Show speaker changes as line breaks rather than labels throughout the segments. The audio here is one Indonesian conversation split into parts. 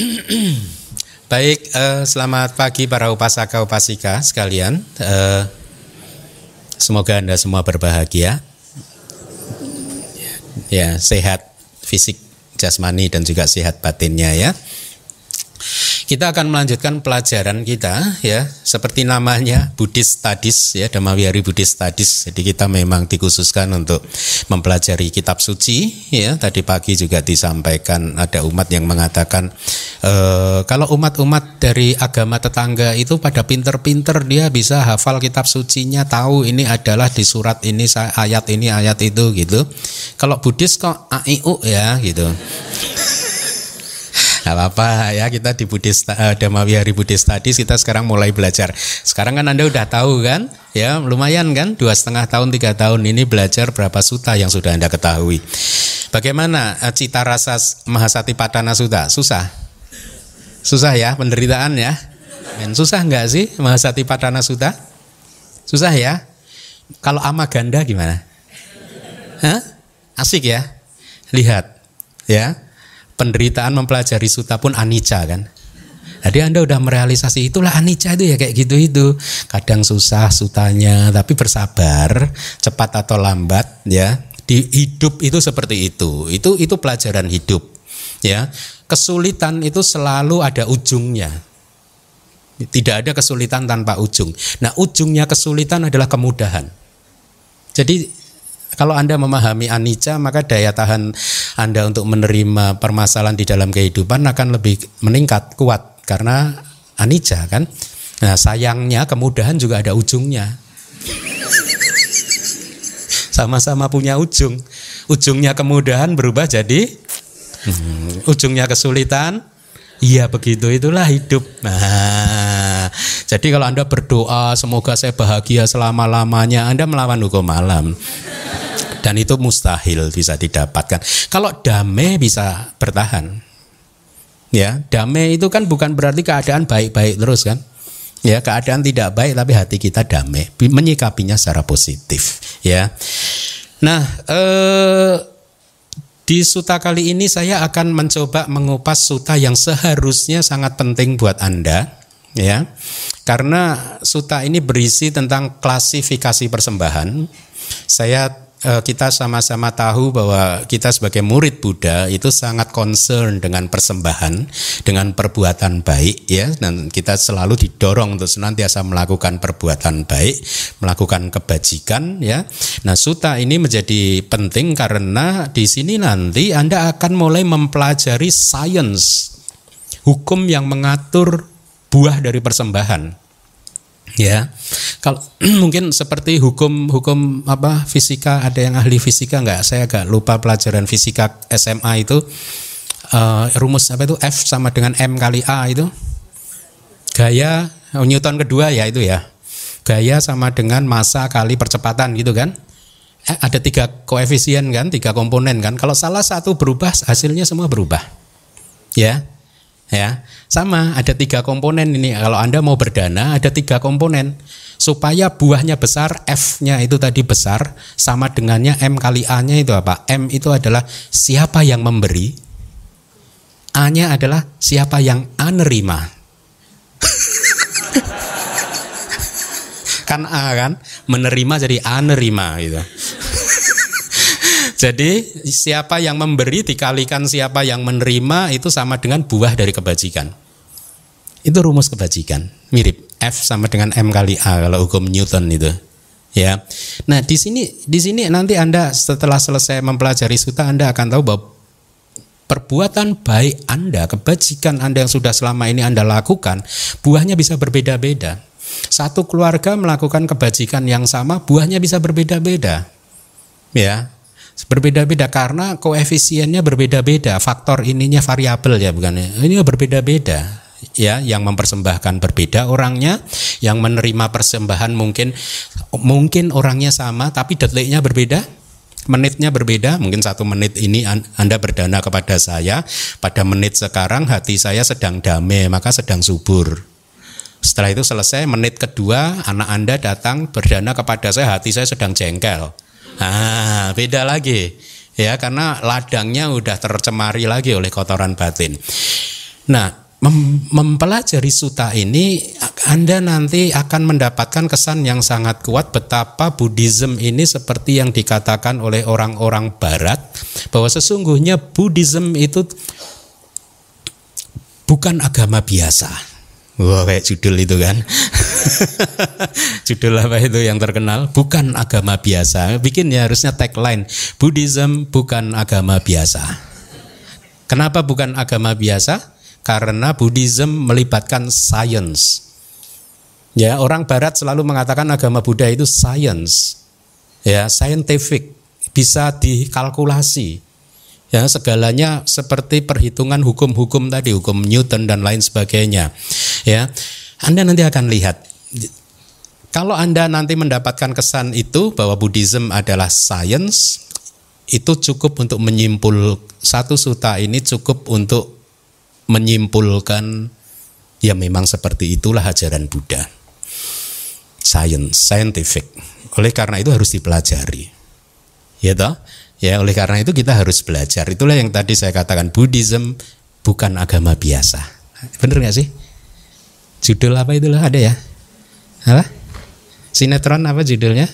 Baik, uh, selamat pagi para upasaka upasika sekalian. Uh, semoga anda semua berbahagia, ya sehat fisik, jasmani dan juga sehat batinnya ya. Kita akan melanjutkan pelajaran kita ya, seperti namanya Buddhist Studies ya, Dhamma Buddhist Studies. Jadi kita memang dikhususkan untuk mempelajari kitab suci ya. Tadi pagi juga disampaikan ada umat yang mengatakan e, kalau umat-umat dari agama tetangga itu pada pinter-pinter dia bisa hafal kitab sucinya, tahu ini adalah di surat ini ayat ini ayat itu gitu. Kalau Buddhis kok AIU ya gitu. Gak apa-apa ya kita di Buddhist uh, Dhamawihari Buddhist Studies kita sekarang mulai belajar. Sekarang kan anda udah tahu kan, ya lumayan kan dua setengah tahun tiga tahun ini belajar berapa suta yang sudah anda ketahui. Bagaimana uh, cita rasa Mahasati Padana Suta? Susah, susah ya penderitaan ya. Men, susah nggak sih Mahasati Padana Suta? Susah ya. Kalau ama ganda gimana? Hah? Asik ya. Lihat ya penderitaan mempelajari suta pun anicca kan. Jadi Anda udah merealisasi itulah anicca itu ya kayak gitu itu. Kadang susah sutanya tapi bersabar, cepat atau lambat ya. Di hidup itu seperti itu. Itu itu pelajaran hidup. Ya. Kesulitan itu selalu ada ujungnya. Tidak ada kesulitan tanpa ujung. Nah, ujungnya kesulitan adalah kemudahan. Jadi kalau Anda memahami anicca, maka daya tahan Anda untuk menerima permasalahan di dalam kehidupan akan lebih meningkat, kuat karena anicca kan. Nah, sayangnya kemudahan juga ada ujungnya. Sama-sama punya ujung. Ujungnya kemudahan berubah jadi hmm, ujungnya kesulitan. Iya begitu itulah hidup. Nah, jadi kalau Anda berdoa semoga saya bahagia selama-lamanya, Anda melawan hukum malam dan itu mustahil bisa didapatkan. Kalau damai bisa bertahan. Ya, damai itu kan bukan berarti keadaan baik-baik terus kan. Ya, keadaan tidak baik tapi hati kita damai, menyikapinya secara positif, ya. Nah, eh di suta kali ini saya akan mencoba mengupas suta yang seharusnya sangat penting buat Anda, ya. Karena suta ini berisi tentang klasifikasi persembahan. Saya kita sama-sama tahu bahwa kita sebagai murid Buddha itu sangat concern dengan persembahan, dengan perbuatan baik ya dan kita selalu didorong untuk senantiasa melakukan perbuatan baik, melakukan kebajikan ya. Nah, suta ini menjadi penting karena di sini nanti Anda akan mulai mempelajari sains hukum yang mengatur buah dari persembahan ya. Kalau mungkin seperti hukum hukum apa fisika ada yang ahli fisika nggak? Saya agak lupa pelajaran fisika SMA itu. Uh, rumus apa itu? F sama dengan M kali A itu. Gaya oh, Newton kedua ya itu ya. Gaya sama dengan massa kali percepatan gitu kan. Eh, ada tiga koefisien kan tiga komponen kan. Kalau salah satu berubah hasilnya semua berubah. Ya ya. Sama ada tiga komponen ini. Kalau anda mau berdana ada tiga komponen. Supaya buahnya besar f-nya itu tadi besar sama dengannya m kali a-nya itu apa? M itu adalah siapa yang memberi. A-nya adalah siapa yang a nerima kan a kan? Menerima jadi a nerima gitu jadi siapa yang memberi dikalikan siapa yang menerima itu sama dengan buah dari kebajikan. Itu rumus kebajikan, mirip F sama dengan M kali A kalau hukum Newton itu. Ya. Nah, di sini di sini nanti Anda setelah selesai mempelajari suta Anda akan tahu bahwa perbuatan baik Anda, kebajikan Anda yang sudah selama ini Anda lakukan, buahnya bisa berbeda-beda. Satu keluarga melakukan kebajikan yang sama, buahnya bisa berbeda-beda. Ya, berbeda-beda karena koefisiennya berbeda-beda, faktor ininya variabel ya bukan ya. Ini berbeda-beda ya yang mempersembahkan berbeda orangnya yang menerima persembahan mungkin mungkin orangnya sama tapi detiknya berbeda menitnya berbeda. Mungkin satu menit ini anda berdana kepada saya pada menit sekarang hati saya sedang damai maka sedang subur. Setelah itu selesai menit kedua anak anda datang berdana kepada saya hati saya sedang jengkel Ah, beda lagi. Ya, karena ladangnya udah tercemari lagi oleh kotoran batin. Nah, mem mempelajari suta ini Anda nanti akan mendapatkan kesan yang sangat kuat betapa Buddhism ini seperti yang dikatakan oleh orang-orang barat bahwa sesungguhnya Buddhism itu bukan agama biasa. Wah kayak judul itu kan. Judul apa itu yang terkenal? Bukan agama biasa. Bikin ya harusnya tagline Buddhism bukan agama biasa. Kenapa bukan agama biasa? Karena Buddhism melibatkan science. Ya orang barat selalu mengatakan agama Buddha itu science. Ya scientific. Bisa dikalkulasi ya segalanya seperti perhitungan hukum-hukum tadi hukum Newton dan lain sebagainya. Ya Anda nanti akan lihat. Kalau Anda nanti mendapatkan kesan itu bahwa Buddhism adalah science itu cukup untuk menyimpul satu suta ini cukup untuk menyimpulkan ya memang seperti itulah ajaran Buddha. Science scientific. Oleh karena itu harus dipelajari. Ya toh Ya, oleh karena itu kita harus belajar. Itulah yang tadi saya katakan Buddhism bukan agama biasa. Bener nggak sih? Judul apa itu lah ada ya? Apa? Sinetron apa judulnya?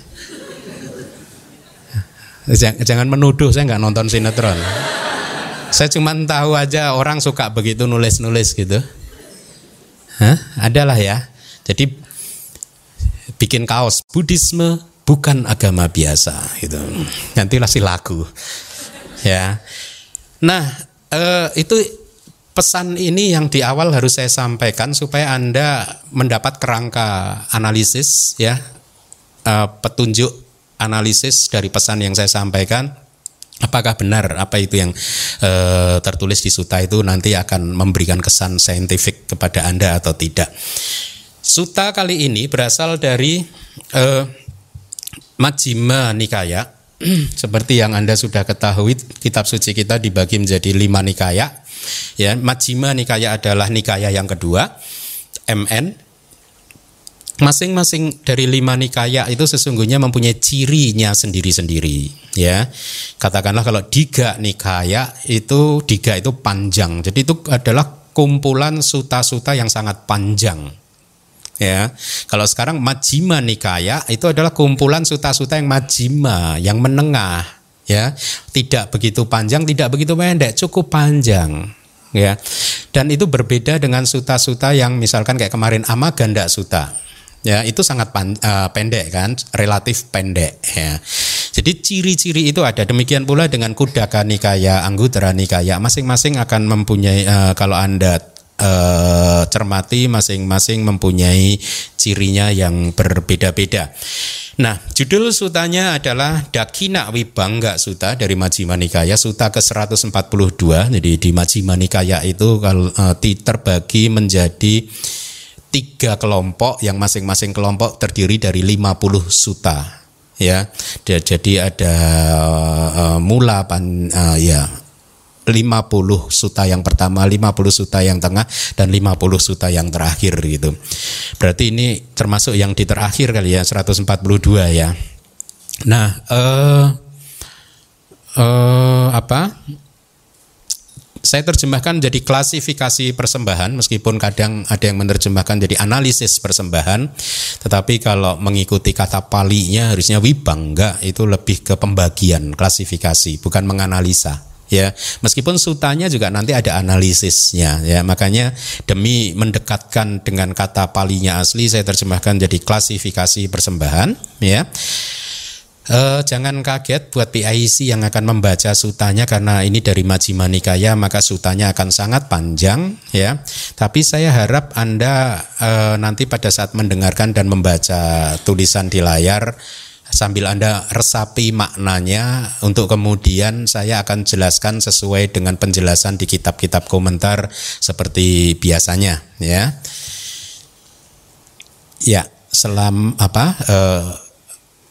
Jangan menuduh saya nggak nonton sinetron. Saya cuma tahu aja orang suka begitu nulis-nulis gitu. Hah? Adalah ya. Jadi bikin kaos Buddhisme bukan agama biasa gitu. Nantilah si lagu. Ya. Nah, eh, itu pesan ini yang di awal harus saya sampaikan supaya Anda mendapat kerangka analisis ya. Eh, petunjuk analisis dari pesan yang saya sampaikan apakah benar apa itu yang e, tertulis di suta itu nanti akan memberikan kesan saintifik kepada Anda atau tidak. Suta kali ini berasal dari e, Majjhima Nikaya. Seperti yang Anda sudah ketahui kitab suci kita dibagi menjadi lima nikaya. Ya Majjhima Nikaya adalah nikaya yang kedua MN masing-masing dari lima nikaya itu sesungguhnya mempunyai cirinya sendiri-sendiri ya. Katakanlah kalau diga nikaya itu diga itu panjang. Jadi itu adalah kumpulan suta-suta yang sangat panjang ya. Kalau sekarang Majima Nikaya itu adalah kumpulan suta-suta yang Majima, yang menengah, ya. Tidak begitu panjang, tidak begitu pendek, cukup panjang, ya. Dan itu berbeda dengan suta-suta yang misalkan kayak kemarin Amaganda Suta. Ya, itu sangat pan, uh, pendek kan, relatif pendek ya. Jadi ciri-ciri itu ada. Demikian pula dengan Kudaka Nikaya, Anggutara Nikaya, masing-masing akan mempunyai uh, kalau Anda eh, cermati masing-masing mempunyai cirinya yang berbeda-beda. Nah, judul sutanya adalah Dakina Wibangga Suta dari Majjhima Nikaya, suta ke-142. Jadi di Majjhima Nikaya itu kalau eh, terbagi menjadi tiga kelompok yang masing-masing kelompok terdiri dari 50 suta ya jadi ada uh, mula pan uh, ya 50 suta yang pertama, 50 suta yang tengah dan 50 suta yang terakhir gitu. Berarti ini termasuk yang di terakhir kali ya 142 ya. Nah, eh eh apa? Saya terjemahkan jadi klasifikasi persembahan meskipun kadang ada yang menerjemahkan jadi analisis persembahan. Tetapi kalau mengikuti kata palinya harusnya wibangga itu lebih ke pembagian klasifikasi bukan menganalisa ya meskipun sutanya juga nanti ada analisisnya ya makanya demi mendekatkan dengan kata palinya asli saya terjemahkan jadi klasifikasi persembahan ya Uh, jangan kaget buat PIC yang akan membaca sutanya karena ini dari Majjhima Nikaya maka sutanya akan sangat panjang ya. Tapi saya harap Anda uh, nanti pada saat mendengarkan dan membaca tulisan di layar sambil Anda resapi maknanya untuk kemudian saya akan jelaskan sesuai dengan penjelasan di kitab-kitab komentar seperti biasanya ya. Ya, selam apa eh,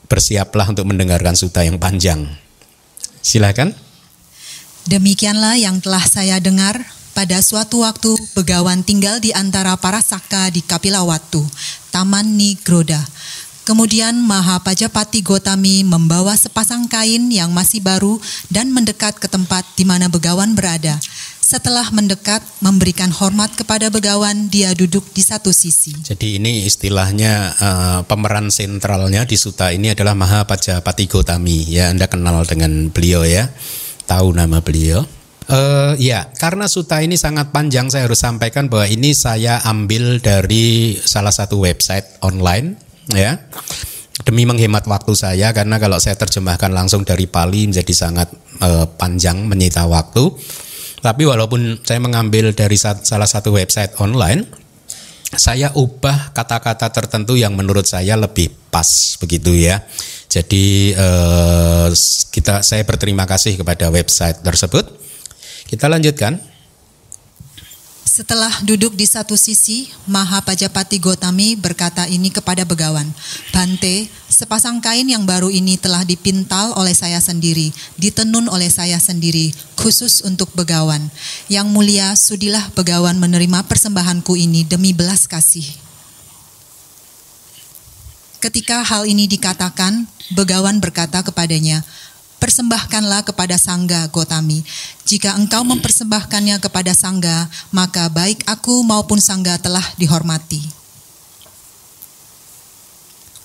bersiaplah untuk mendengarkan suta yang panjang. Silakan.
Demikianlah yang telah saya dengar pada suatu waktu Begawan tinggal di antara para saka di Kapilawatu, Taman Nigroda. Kemudian Mahapajapati Gotami membawa sepasang kain yang masih baru dan mendekat ke tempat di mana begawan berada. Setelah mendekat, memberikan hormat kepada begawan, dia duduk di satu sisi.
Jadi ini istilahnya uh, pemeran sentralnya di Suta ini adalah Mahapajapati Gotami. Ya, Anda kenal dengan beliau ya. Tahu nama beliau. Uh, ya, karena suta ini sangat panjang, saya harus sampaikan bahwa ini saya ambil dari salah satu website online, ya. Demi menghemat waktu saya, karena kalau saya terjemahkan langsung dari Pali menjadi sangat uh, panjang, menyita waktu. Tapi walaupun saya mengambil dari salah satu website online, saya ubah kata-kata tertentu yang menurut saya lebih pas begitu ya. Jadi eh, kita saya berterima kasih kepada website tersebut kita lanjutkan.
Setelah duduk di satu sisi, Maha Pajapati Gotami berkata ini kepada begawan, Bante, sepasang kain yang baru ini telah dipintal oleh saya sendiri, ditenun oleh saya sendiri, khusus untuk begawan. Yang mulia, sudilah begawan menerima persembahanku ini demi belas kasih. Ketika hal ini dikatakan, begawan berkata kepadanya, persembahkanlah kepada Sangga Gotami. Jika engkau mempersembahkannya kepada Sangga, maka baik aku maupun Sangga telah dihormati.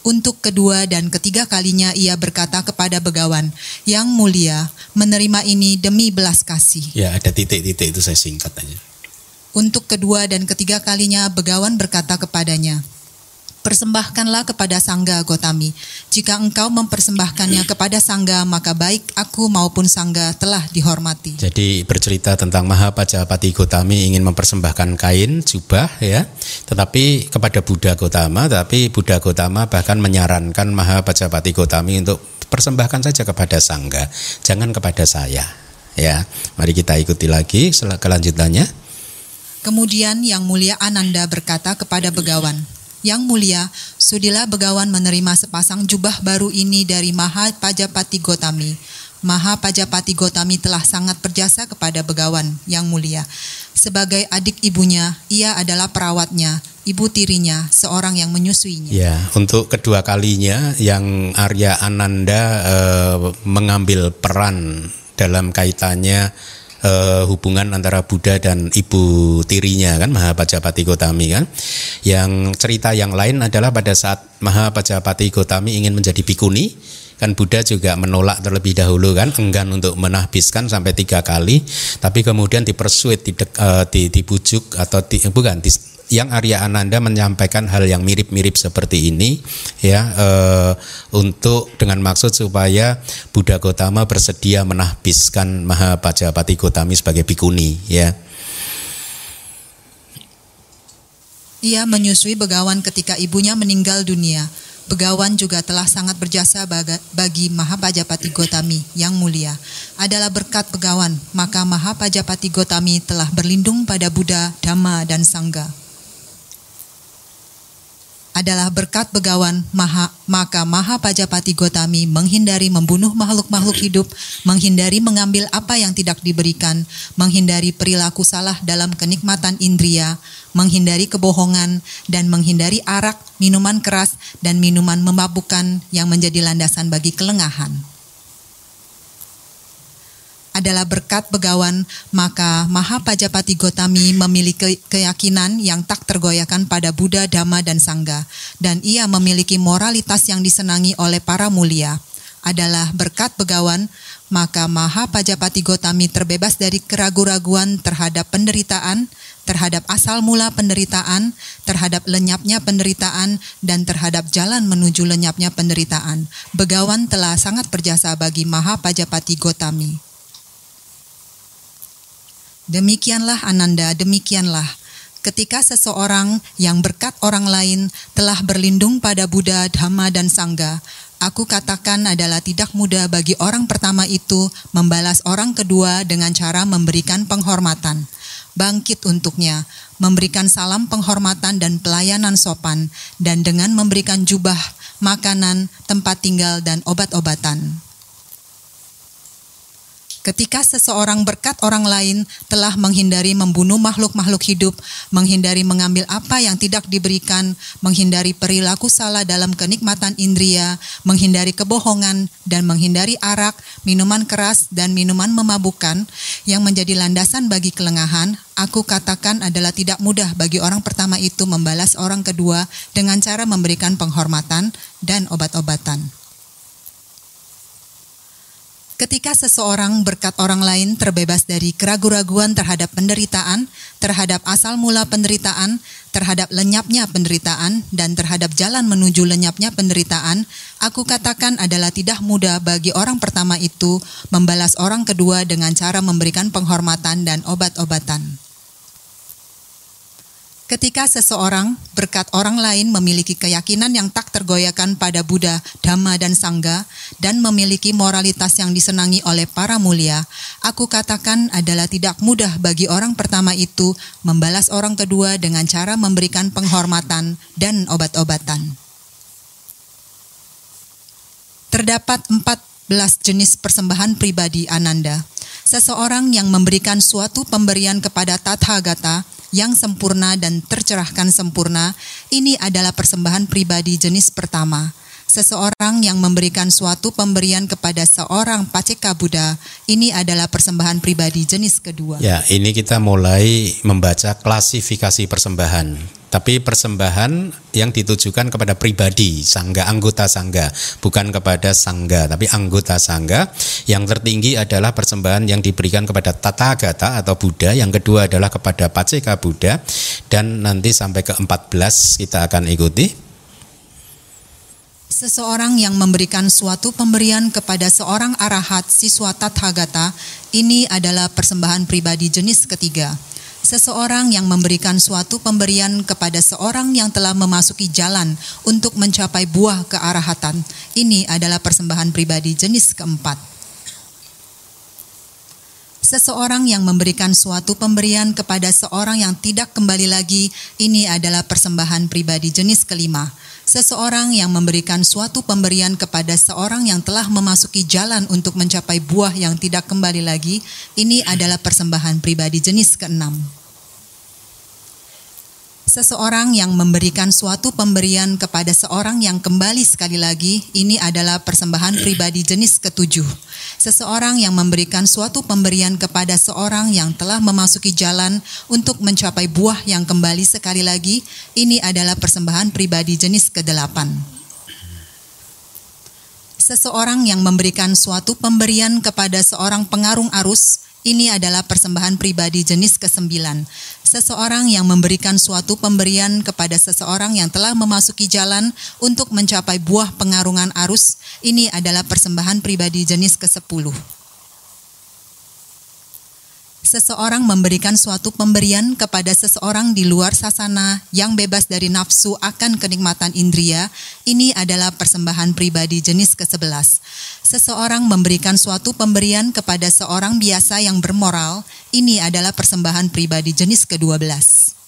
Untuk kedua dan ketiga kalinya ia berkata kepada begawan, yang mulia, menerima ini demi belas kasih.
Ya, ada titik-titik itu saya singkat aja.
Untuk kedua dan ketiga kalinya begawan berkata kepadanya, Persembahkanlah kepada Sangga Gotami. Jika engkau mempersembahkannya kepada Sangga, maka baik aku maupun Sangga telah dihormati.
Jadi bercerita tentang Mahapajapati Gotami ingin mempersembahkan kain, jubah ya. Tetapi kepada Buddha Gotama, tapi Buddha Gotama bahkan menyarankan Mahapajapati Gotami untuk persembahkan saja kepada Sangga, jangan kepada saya. Ya, mari kita ikuti lagi kelanjutannya.
Kemudian Yang Mulia Ananda berkata kepada begawan, yang mulia, sudilah begawan menerima sepasang jubah baru ini dari Maha Pajapati Gotami. Maha Pajapati Gotami telah sangat berjasa kepada begawan yang mulia. Sebagai adik ibunya, ia adalah perawatnya, ibu tirinya, seorang yang menyusuinya.
Ya, untuk kedua kalinya yang Arya Ananda eh, mengambil peran dalam kaitannya uh, hubungan antara Buddha dan ibu tirinya kan Mahapajapati Gotami kan. Yang cerita yang lain adalah pada saat Mahapajapati Gotami ingin menjadi bikuni kan Buddha juga menolak terlebih dahulu kan enggan untuk menahbiskan sampai tiga kali tapi kemudian dipersuit uh, dibujuk atau di, bukan di, yang Arya Ananda menyampaikan hal yang mirip-mirip seperti ini ya e, untuk dengan maksud supaya Buddha Gotama bersedia menahbiskan Mahapajapati Gotami sebagai bikuni ya.
Ia menyusui begawan ketika ibunya meninggal dunia. Begawan juga telah sangat berjasa bagi Mahapajapati Gotami yang mulia. Adalah berkat begawan, maka Mahapajapati Gotami telah berlindung pada Buddha, Dhamma, dan Sangga adalah berkat begawan maha, maka Maha Pajapati Gotami menghindari membunuh makhluk-makhluk hidup, menghindari mengambil apa yang tidak diberikan, menghindari perilaku salah dalam kenikmatan indria, menghindari kebohongan, dan menghindari arak, minuman keras, dan minuman memabukkan yang menjadi landasan bagi kelengahan adalah berkat begawan, maka Mahapajapati Gotami memiliki keyakinan yang tak tergoyahkan pada Buddha, Dhamma, dan Sangga, dan ia memiliki moralitas yang disenangi oleh para mulia. Adalah berkat begawan, maka Mahapajapati Gotami terbebas dari keraguan-raguan terhadap penderitaan, terhadap asal mula penderitaan, terhadap lenyapnya penderitaan, dan terhadap jalan menuju lenyapnya penderitaan. Begawan telah sangat berjasa bagi Mahapajapati Gotami. Demikianlah Ananda, demikianlah. Ketika seseorang yang berkat orang lain telah berlindung pada Buddha, Dhamma, dan Sangga, aku katakan adalah tidak mudah bagi orang pertama itu membalas orang kedua dengan cara memberikan penghormatan. Bangkit untuknya, memberikan salam penghormatan dan pelayanan sopan, dan dengan memberikan jubah, makanan, tempat tinggal, dan obat-obatan. Ketika seseorang berkat orang lain telah menghindari membunuh makhluk-makhluk hidup, menghindari mengambil apa yang tidak diberikan, menghindari perilaku salah dalam kenikmatan indria, menghindari kebohongan, dan menghindari arak, minuman keras, dan minuman memabukkan yang menjadi landasan bagi kelengahan, aku katakan adalah tidak mudah bagi orang pertama itu membalas orang kedua dengan cara memberikan penghormatan dan obat-obatan. Ketika seseorang berkat orang lain terbebas dari keraguan-raguan terhadap penderitaan, terhadap asal mula penderitaan, terhadap lenyapnya penderitaan, dan terhadap jalan menuju lenyapnya penderitaan, aku katakan adalah tidak mudah bagi orang pertama itu membalas orang kedua dengan cara memberikan penghormatan dan obat-obatan. Ketika seseorang berkat orang lain memiliki keyakinan yang tak tergoyahkan pada Buddha, Dhamma, dan Sangha, dan memiliki moralitas yang disenangi oleh para mulia, aku katakan adalah tidak mudah bagi orang pertama itu membalas orang kedua dengan cara memberikan penghormatan dan obat-obatan. Terdapat empat belas jenis persembahan pribadi Ananda. Seseorang yang memberikan suatu pemberian kepada Tathagata yang sempurna dan tercerahkan sempurna, ini adalah persembahan pribadi jenis pertama. Seseorang yang memberikan suatu pemberian kepada seorang paceka Buddha, ini adalah persembahan pribadi jenis kedua.
Ya, ini kita mulai membaca klasifikasi persembahan. Tapi persembahan yang ditujukan kepada pribadi, sangga, anggota sangga, bukan kepada sangga, tapi anggota sangga. Yang tertinggi adalah persembahan yang diberikan kepada Tata Gata atau Buddha, yang kedua adalah kepada Paceka Buddha, dan nanti sampai ke 14 kita akan ikuti.
Seseorang yang memberikan suatu pemberian kepada seorang arahat siswa Tathagata, ini adalah persembahan pribadi jenis ketiga seseorang yang memberikan suatu pemberian kepada seorang yang telah memasuki jalan untuk mencapai buah kearahatan. Ini adalah persembahan pribadi jenis keempat. Seseorang yang memberikan suatu pemberian kepada seorang yang tidak kembali lagi, ini adalah persembahan pribadi jenis kelima. Seseorang yang memberikan suatu pemberian kepada seorang yang telah memasuki jalan untuk mencapai buah yang tidak kembali lagi, ini adalah persembahan pribadi jenis keenam. Seseorang yang memberikan suatu pemberian kepada seorang yang kembali sekali lagi, ini adalah persembahan pribadi jenis ketujuh. Seseorang yang memberikan suatu pemberian kepada seorang yang telah memasuki jalan untuk mencapai buah yang kembali sekali lagi, ini adalah persembahan pribadi jenis kedelapan. Seseorang yang memberikan suatu pemberian kepada seorang pengarung arus, ini adalah persembahan pribadi jenis kesembilan. Seseorang yang memberikan suatu pemberian kepada seseorang yang telah memasuki jalan untuk mencapai buah pengarungan arus. Ini adalah persembahan pribadi jenis kesepuluh seseorang memberikan suatu pemberian kepada seseorang di luar sasana yang bebas dari nafsu akan kenikmatan indria, ini adalah persembahan pribadi jenis ke-11. Seseorang memberikan suatu pemberian kepada seorang biasa yang bermoral, ini adalah persembahan pribadi jenis ke-12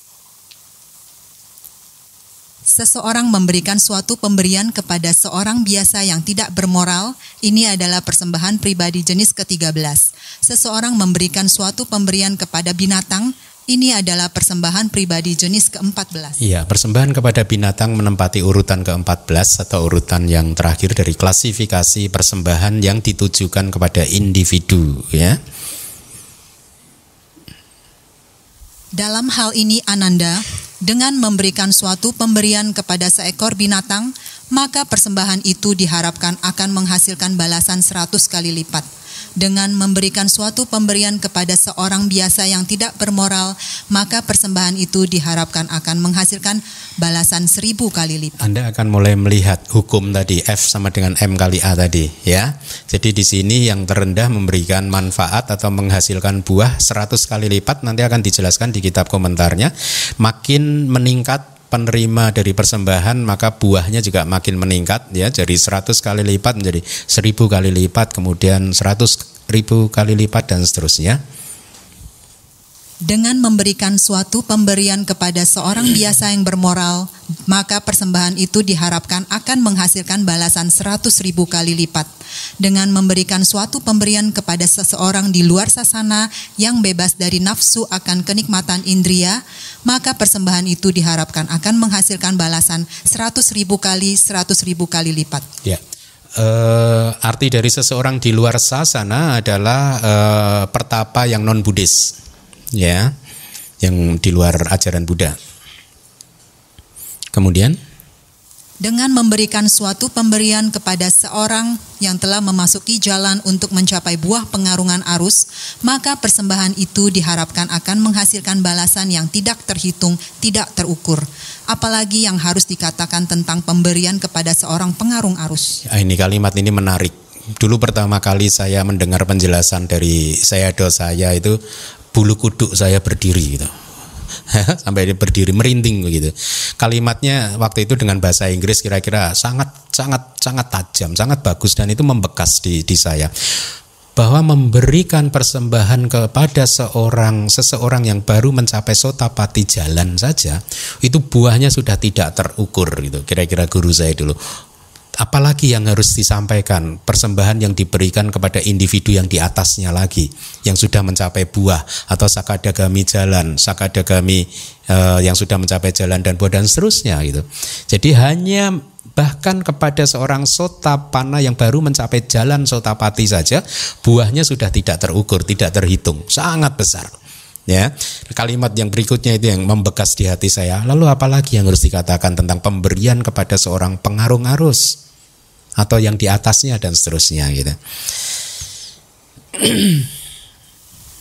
seseorang memberikan suatu pemberian kepada seorang biasa yang tidak bermoral, ini adalah persembahan pribadi jenis ke-13. Seseorang memberikan suatu pemberian kepada binatang, ini adalah persembahan pribadi jenis ke-14.
Iya, persembahan kepada binatang menempati urutan ke-14 atau urutan yang terakhir dari klasifikasi persembahan yang ditujukan kepada individu, ya.
Dalam hal ini Ananda, dengan memberikan suatu pemberian kepada seekor binatang, maka persembahan itu diharapkan akan menghasilkan balasan seratus kali lipat dengan memberikan suatu pemberian kepada seorang biasa yang tidak bermoral, maka persembahan itu diharapkan akan menghasilkan balasan seribu kali lipat.
Anda akan mulai melihat hukum tadi F sama dengan M kali A tadi, ya. Jadi di sini yang terendah memberikan manfaat atau menghasilkan buah 100 kali lipat nanti akan dijelaskan di kitab komentarnya. Makin meningkat penerima dari persembahan maka buahnya juga makin meningkat ya. Jadi 100 kali lipat menjadi 1000 kali lipat kemudian 100 ribu kali lipat dan seterusnya
dengan memberikan suatu pemberian kepada seorang biasa yang bermoral, maka persembahan itu diharapkan akan menghasilkan balasan seratus ribu kali lipat. Dengan memberikan suatu pemberian kepada seseorang di luar sasana yang bebas dari nafsu akan kenikmatan indria, maka persembahan itu diharapkan akan menghasilkan balasan seratus ribu kali seratus ribu kali lipat.
Ya. Uh, arti dari seseorang di luar sasana adalah uh, pertapa yang non Buddhis ya yang di luar ajaran Buddha. Kemudian
dengan memberikan suatu pemberian kepada seorang yang telah memasuki jalan untuk mencapai buah pengarungan arus, maka persembahan itu diharapkan akan menghasilkan balasan yang tidak terhitung, tidak terukur. Apalagi yang harus dikatakan tentang pemberian kepada seorang pengarung arus.
Ya, ini kalimat ini menarik. Dulu pertama kali saya mendengar penjelasan dari saya do saya itu bulu kuduk saya berdiri gitu. sampai dia berdiri merinding begitu. Kalimatnya waktu itu dengan bahasa Inggris kira-kira sangat sangat sangat tajam, sangat bagus dan itu membekas di di saya bahwa memberikan persembahan kepada seorang seseorang yang baru mencapai sotapati jalan saja itu buahnya sudah tidak terukur gitu kira-kira guru saya dulu apalagi yang harus disampaikan persembahan yang diberikan kepada individu yang di atasnya lagi yang sudah mencapai buah atau sakadagami jalan sakadagami uh, yang sudah mencapai jalan dan buah dan seterusnya gitu. Jadi hanya bahkan kepada seorang sotapana yang baru mencapai jalan sotapati saja buahnya sudah tidak terukur tidak terhitung sangat besar ya. Kalimat yang berikutnya itu yang membekas di hati saya. Lalu apalagi yang harus dikatakan tentang pemberian kepada seorang pengarung arus atau yang di atasnya dan seterusnya gitu.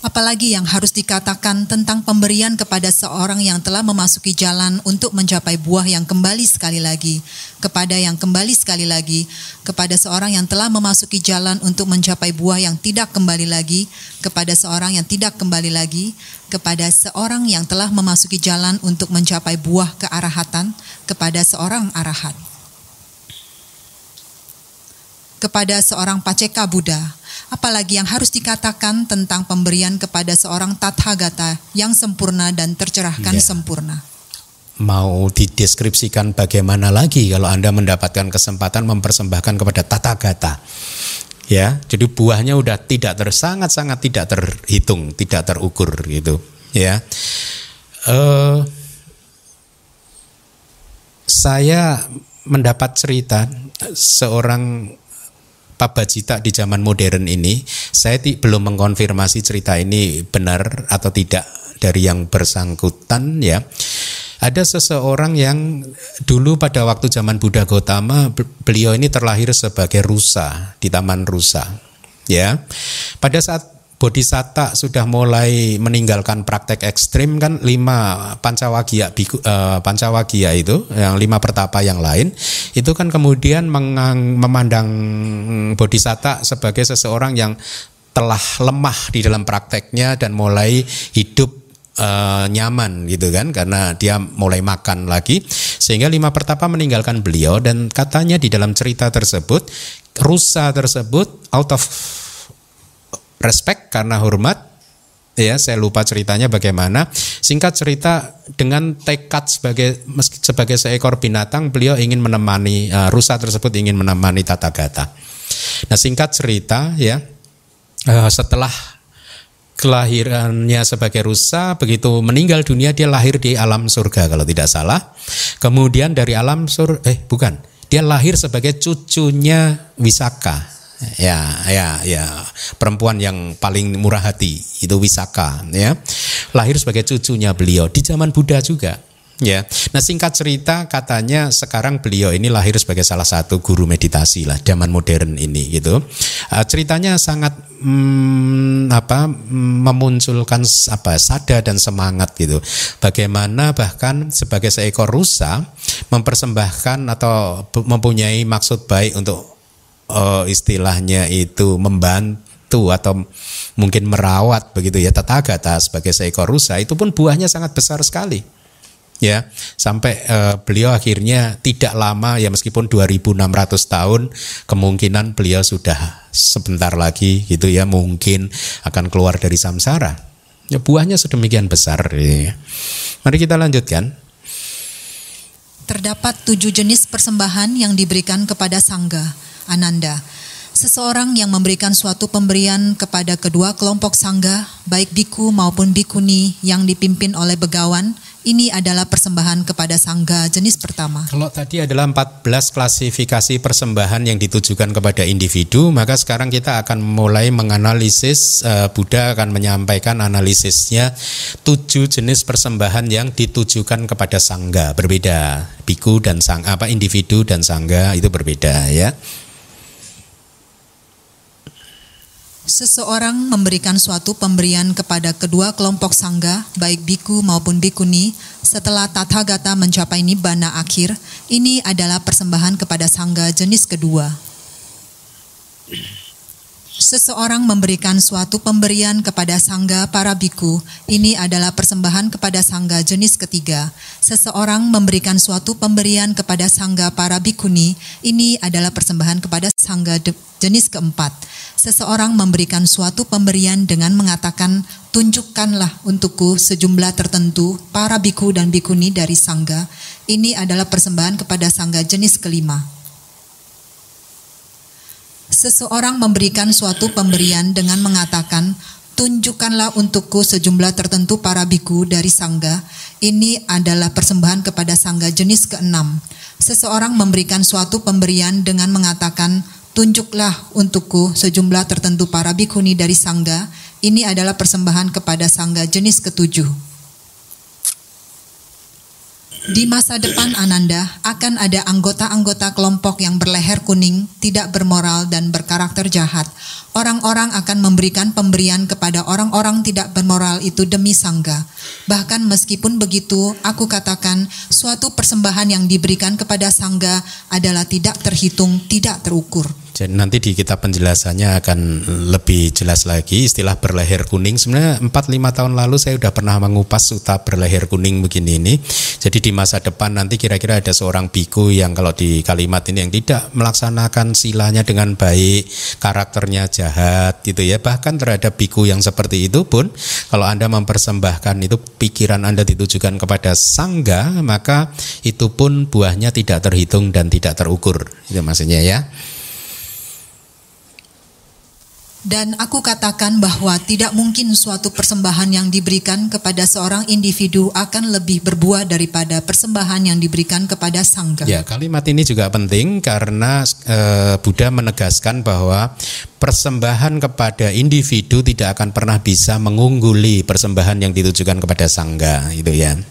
Apalagi yang harus dikatakan tentang pemberian kepada seorang yang telah memasuki jalan untuk mencapai buah yang kembali sekali lagi, kepada yang kembali sekali lagi, kepada seorang yang telah memasuki jalan untuk mencapai buah yang tidak kembali lagi, kepada seorang yang tidak kembali lagi, kepada seorang yang telah memasuki jalan untuk mencapai buah kearahatan, kepada seorang arahat kepada seorang Paceka Buddha, apalagi yang harus dikatakan tentang pemberian kepada seorang Tathagata yang sempurna dan tercerahkan ya. sempurna.
Mau dideskripsikan bagaimana lagi kalau Anda mendapatkan kesempatan mempersembahkan kepada Tathagata. Ya, jadi buahnya udah tidak tersangat sangat tidak terhitung, tidak terukur gitu, ya. Uh, saya mendapat cerita seorang Pabajita di zaman modern ini, saya belum mengkonfirmasi cerita ini benar atau tidak dari yang bersangkutan ya. Ada seseorang yang dulu pada waktu zaman Buddha Gotama beliau ini terlahir sebagai rusa di Taman Rusa. Ya. Pada saat Bodhisatta sudah mulai meninggalkan praktek ekstrim kan? Lima pancawagia biku, uh, pancawagia itu yang lima pertapa yang lain itu kan kemudian mengang, memandang Bodhisatta sebagai seseorang yang telah lemah di dalam prakteknya dan mulai hidup uh, nyaman gitu kan? Karena dia mulai makan lagi. Sehingga lima pertapa meninggalkan beliau dan katanya di dalam cerita tersebut rusa tersebut out of respect karena hormat. Ya saya lupa ceritanya bagaimana. Singkat cerita dengan tekad sebagai sebagai seekor binatang beliau ingin menemani uh, rusa tersebut ingin menemani tata gata. Nah singkat cerita ya uh, setelah kelahirannya sebagai rusa begitu meninggal dunia dia lahir di alam surga kalau tidak salah. Kemudian dari alam sur eh bukan. Dia lahir sebagai cucunya Wisaka ya ya ya. Perempuan yang paling murah hati itu Wisaka ya. Lahir sebagai cucunya beliau di zaman Buddha juga ya. Nah singkat cerita katanya sekarang beliau ini lahir sebagai salah satu guru meditasi lah zaman modern ini gitu. Uh, ceritanya sangat hmm, apa memunculkan apa sada dan semangat gitu. Bagaimana bahkan sebagai seekor rusa mempersembahkan atau mempunyai maksud baik untuk uh, istilahnya itu membantu atau mungkin merawat begitu ya tathagata sebagai seekor rusa itu pun buahnya sangat besar sekali ya sampai uh, beliau akhirnya tidak lama ya meskipun 2600 tahun kemungkinan beliau sudah sebentar lagi gitu ya mungkin akan keluar dari samsara Ya, buahnya sedemikian besar. Ya. Mari kita lanjutkan.
Terdapat tujuh jenis persembahan yang diberikan kepada sangga, Ananda. Seseorang yang memberikan suatu pemberian kepada kedua kelompok sangga, baik biku maupun bikuni yang dipimpin oleh begawan, ini adalah persembahan kepada sangga jenis pertama.
Kalau tadi adalah 14 klasifikasi persembahan yang ditujukan kepada individu, maka sekarang kita akan mulai menganalisis uh, Buddha akan menyampaikan analisisnya tujuh jenis persembahan yang ditujukan kepada sangga berbeda. Biku dan sang apa individu dan sangga itu berbeda ya.
Seseorang memberikan suatu pemberian kepada kedua kelompok sangga, baik biku maupun bikuni, setelah Tathagata mencapai nibbana akhir, ini adalah persembahan kepada sangga jenis kedua. Seseorang memberikan suatu pemberian kepada sangga para biku, ini adalah persembahan kepada sangga jenis ketiga. Seseorang memberikan suatu pemberian kepada sangga para bikuni, ini adalah persembahan kepada sangga jenis keempat. Seseorang memberikan suatu pemberian dengan mengatakan, tunjukkanlah untukku sejumlah tertentu para biku dan bikuni dari sangga. Ini adalah persembahan kepada sangga jenis kelima. Seseorang memberikan suatu pemberian dengan mengatakan, Tunjukkanlah untukku sejumlah tertentu para biku dari sangga. Ini adalah persembahan kepada sangga jenis keenam. Seseorang memberikan suatu pemberian dengan mengatakan, Tunjuklah untukku sejumlah tertentu para bikuni dari sangga. Ini adalah persembahan kepada sangga jenis ketujuh. Di masa depan Ananda akan ada anggota-anggota kelompok yang berleher kuning, tidak bermoral dan berkarakter jahat. Orang-orang akan memberikan pemberian kepada orang-orang tidak bermoral itu demi sangga. Bahkan meskipun begitu, aku katakan suatu persembahan yang diberikan kepada sangga adalah tidak terhitung, tidak terukur.
Jadi nanti di kitab penjelasannya akan lebih jelas lagi istilah berleher kuning. Sebenarnya 4-5 tahun lalu saya sudah pernah mengupas suta berleher kuning begini ini. Jadi di masa depan nanti kira-kira ada seorang biku yang kalau di kalimat ini yang tidak melaksanakan silanya dengan baik, karakternya jahat gitu ya. Bahkan terhadap biku yang seperti itu pun kalau Anda mempersembahkan itu pikiran Anda ditujukan kepada sangga, maka itu pun buahnya tidak terhitung dan tidak terukur. Itu maksudnya ya.
Dan aku katakan bahwa tidak mungkin suatu persembahan yang diberikan kepada seorang individu akan lebih berbuah daripada persembahan yang diberikan kepada sangga.
Ya, kalimat ini juga penting karena e, Buddha menegaskan bahwa persembahan kepada individu tidak akan pernah bisa mengungguli persembahan yang ditujukan kepada sangga, itu ya.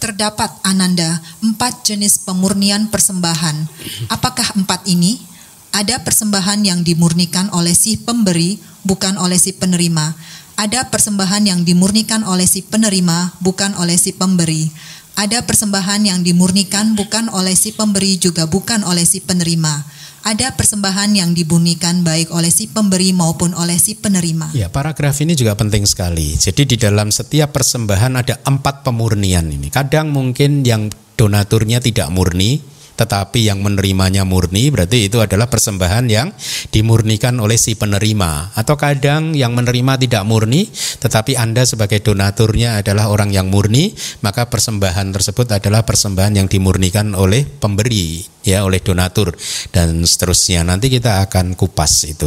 Terdapat Ananda empat jenis pemurnian persembahan. Apakah empat ini? Ada persembahan yang dimurnikan oleh si pemberi, bukan oleh si penerima. Ada persembahan yang dimurnikan oleh si penerima, bukan oleh si pemberi. Ada persembahan yang dimurnikan bukan oleh si pemberi juga bukan oleh si penerima. Ada persembahan yang dimurnikan baik oleh si pemberi maupun oleh si penerima.
Ya, paragraf ini juga penting sekali. Jadi di dalam setiap persembahan ada empat pemurnian ini. Kadang mungkin yang donaturnya tidak murni, tetapi yang menerimanya murni berarti itu adalah persembahan yang dimurnikan oleh si penerima. Atau kadang yang menerima tidak murni tetapi Anda sebagai donaturnya adalah orang yang murni maka persembahan tersebut adalah persembahan yang dimurnikan oleh pemberi ya oleh donatur. Dan seterusnya. Nanti kita akan kupas itu.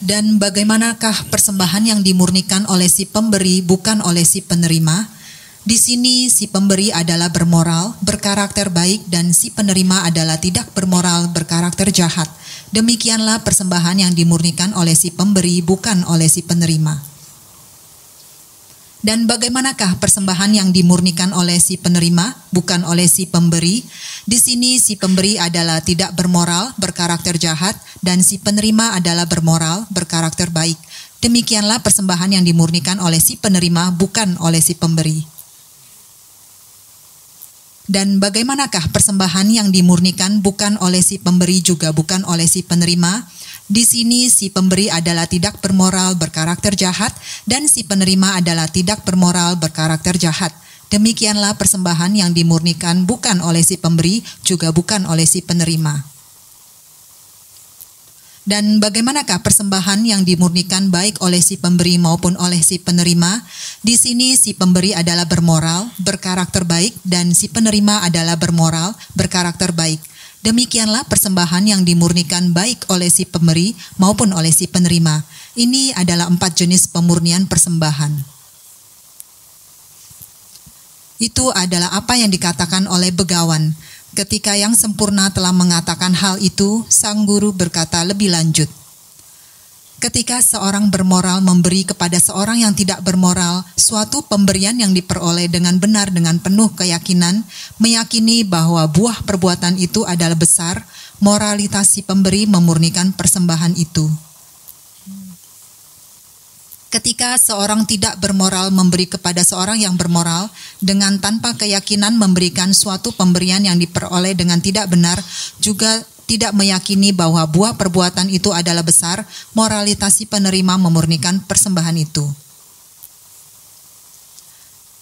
Dan bagaimanakah persembahan yang dimurnikan oleh si pemberi bukan oleh si penerima di sini si pemberi adalah bermoral, berkarakter baik dan si penerima adalah tidak bermoral, berkarakter jahat. Demikianlah persembahan yang dimurnikan oleh si pemberi bukan oleh si penerima. Dan bagaimanakah persembahan yang dimurnikan oleh si penerima, bukan oleh si pemberi? Di sini si pemberi adalah tidak bermoral, berkarakter jahat, dan si penerima adalah bermoral, berkarakter baik. Demikianlah persembahan yang dimurnikan oleh si penerima, bukan oleh si pemberi. Dan bagaimanakah persembahan yang dimurnikan bukan oleh si pemberi juga bukan oleh si penerima? Di sini si pemberi adalah tidak bermoral berkarakter jahat dan si penerima adalah tidak bermoral berkarakter jahat. Demikianlah persembahan yang dimurnikan bukan oleh si pemberi juga bukan oleh si penerima. Dan bagaimanakah persembahan yang dimurnikan baik oleh si pemberi maupun oleh si penerima? Di sini si pemberi adalah bermoral, berkarakter baik, dan si penerima adalah bermoral, berkarakter baik. Demikianlah persembahan yang dimurnikan baik oleh si pemberi maupun oleh si penerima. Ini adalah empat jenis pemurnian persembahan. Itu adalah apa yang dikatakan oleh begawan. Ketika yang sempurna telah mengatakan hal itu, sang guru berkata lebih lanjut. Ketika seorang bermoral memberi kepada seorang yang tidak bermoral suatu pemberian yang diperoleh dengan benar dengan penuh keyakinan, meyakini bahwa buah perbuatan itu adalah besar, moralitas si pemberi memurnikan persembahan itu. Ketika seorang tidak bermoral memberi kepada seorang yang bermoral dengan tanpa keyakinan memberikan suatu pemberian yang diperoleh dengan tidak benar, juga tidak meyakini bahwa buah perbuatan itu adalah besar, moralitasi penerima memurnikan persembahan itu.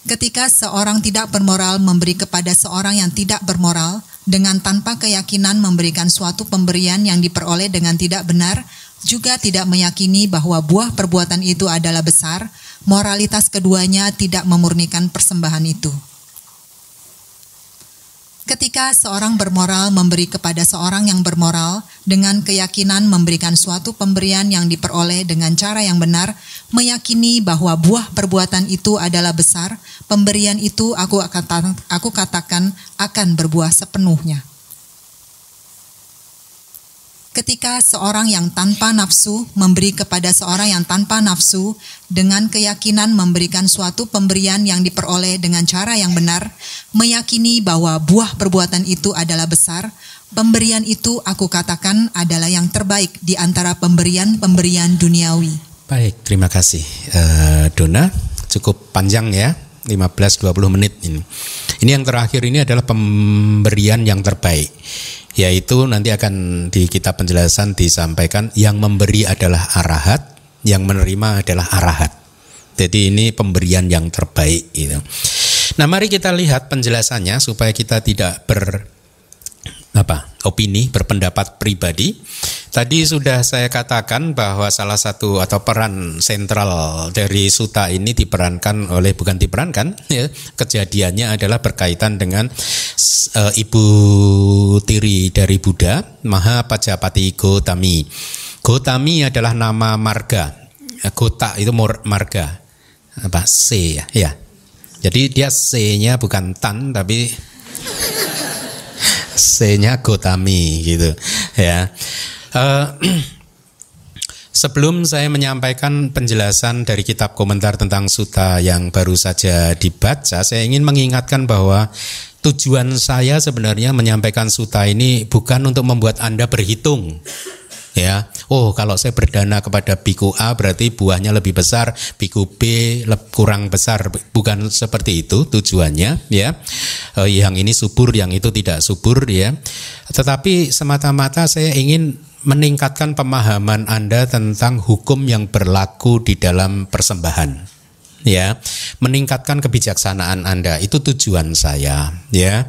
Ketika seorang tidak bermoral memberi kepada seorang yang tidak bermoral dengan tanpa keyakinan memberikan suatu pemberian yang diperoleh dengan tidak benar, juga tidak meyakini bahwa buah perbuatan itu adalah besar, moralitas keduanya tidak memurnikan persembahan itu. Ketika seorang bermoral memberi kepada seorang yang bermoral dengan keyakinan memberikan suatu pemberian yang diperoleh dengan cara yang benar, meyakini bahwa buah perbuatan itu adalah besar, pemberian itu aku akan aku katakan akan berbuah sepenuhnya. Ketika seorang yang tanpa nafsu memberi kepada seorang yang tanpa nafsu dengan keyakinan memberikan suatu pemberian yang diperoleh dengan cara yang benar, meyakini bahwa buah perbuatan itu adalah besar, pemberian itu aku katakan adalah yang terbaik di antara pemberian-pemberian duniawi.
Baik, terima kasih uh, Dona. Cukup panjang ya, 15-20 menit ini. Ini yang terakhir ini adalah pemberian yang terbaik yaitu nanti akan di kitab penjelasan disampaikan yang memberi adalah arahat, yang menerima adalah arahat. Jadi ini pemberian yang terbaik gitu. Nah, mari kita lihat penjelasannya supaya kita tidak ber apa? opini, berpendapat pribadi. Tadi sudah saya katakan bahwa salah satu atau peran sentral dari suta ini diperankan oleh bukan diperankan ya, kejadiannya adalah berkaitan dengan uh, ibu tiri dari Buddha, Maha Pajapati Gotami. Gotami adalah nama marga. Gota itu marga. Apa? C ya. ya. Jadi dia C-nya bukan tan tapi C-nya Gotami gitu ya. Uh, Sebelum saya menyampaikan penjelasan dari kitab komentar tentang suta yang baru saja dibaca, saya ingin mengingatkan bahwa tujuan saya sebenarnya menyampaikan suta ini bukan untuk membuat Anda berhitung ya. Oh kalau saya berdana kepada biku A berarti buahnya lebih besar biku B kurang besar. Bukan seperti itu tujuannya ya. Eh, yang ini subur yang itu tidak subur ya. Tetapi semata-mata saya ingin meningkatkan pemahaman Anda tentang hukum yang berlaku di dalam persembahan ya meningkatkan kebijaksanaan Anda. Itu tujuan saya ya.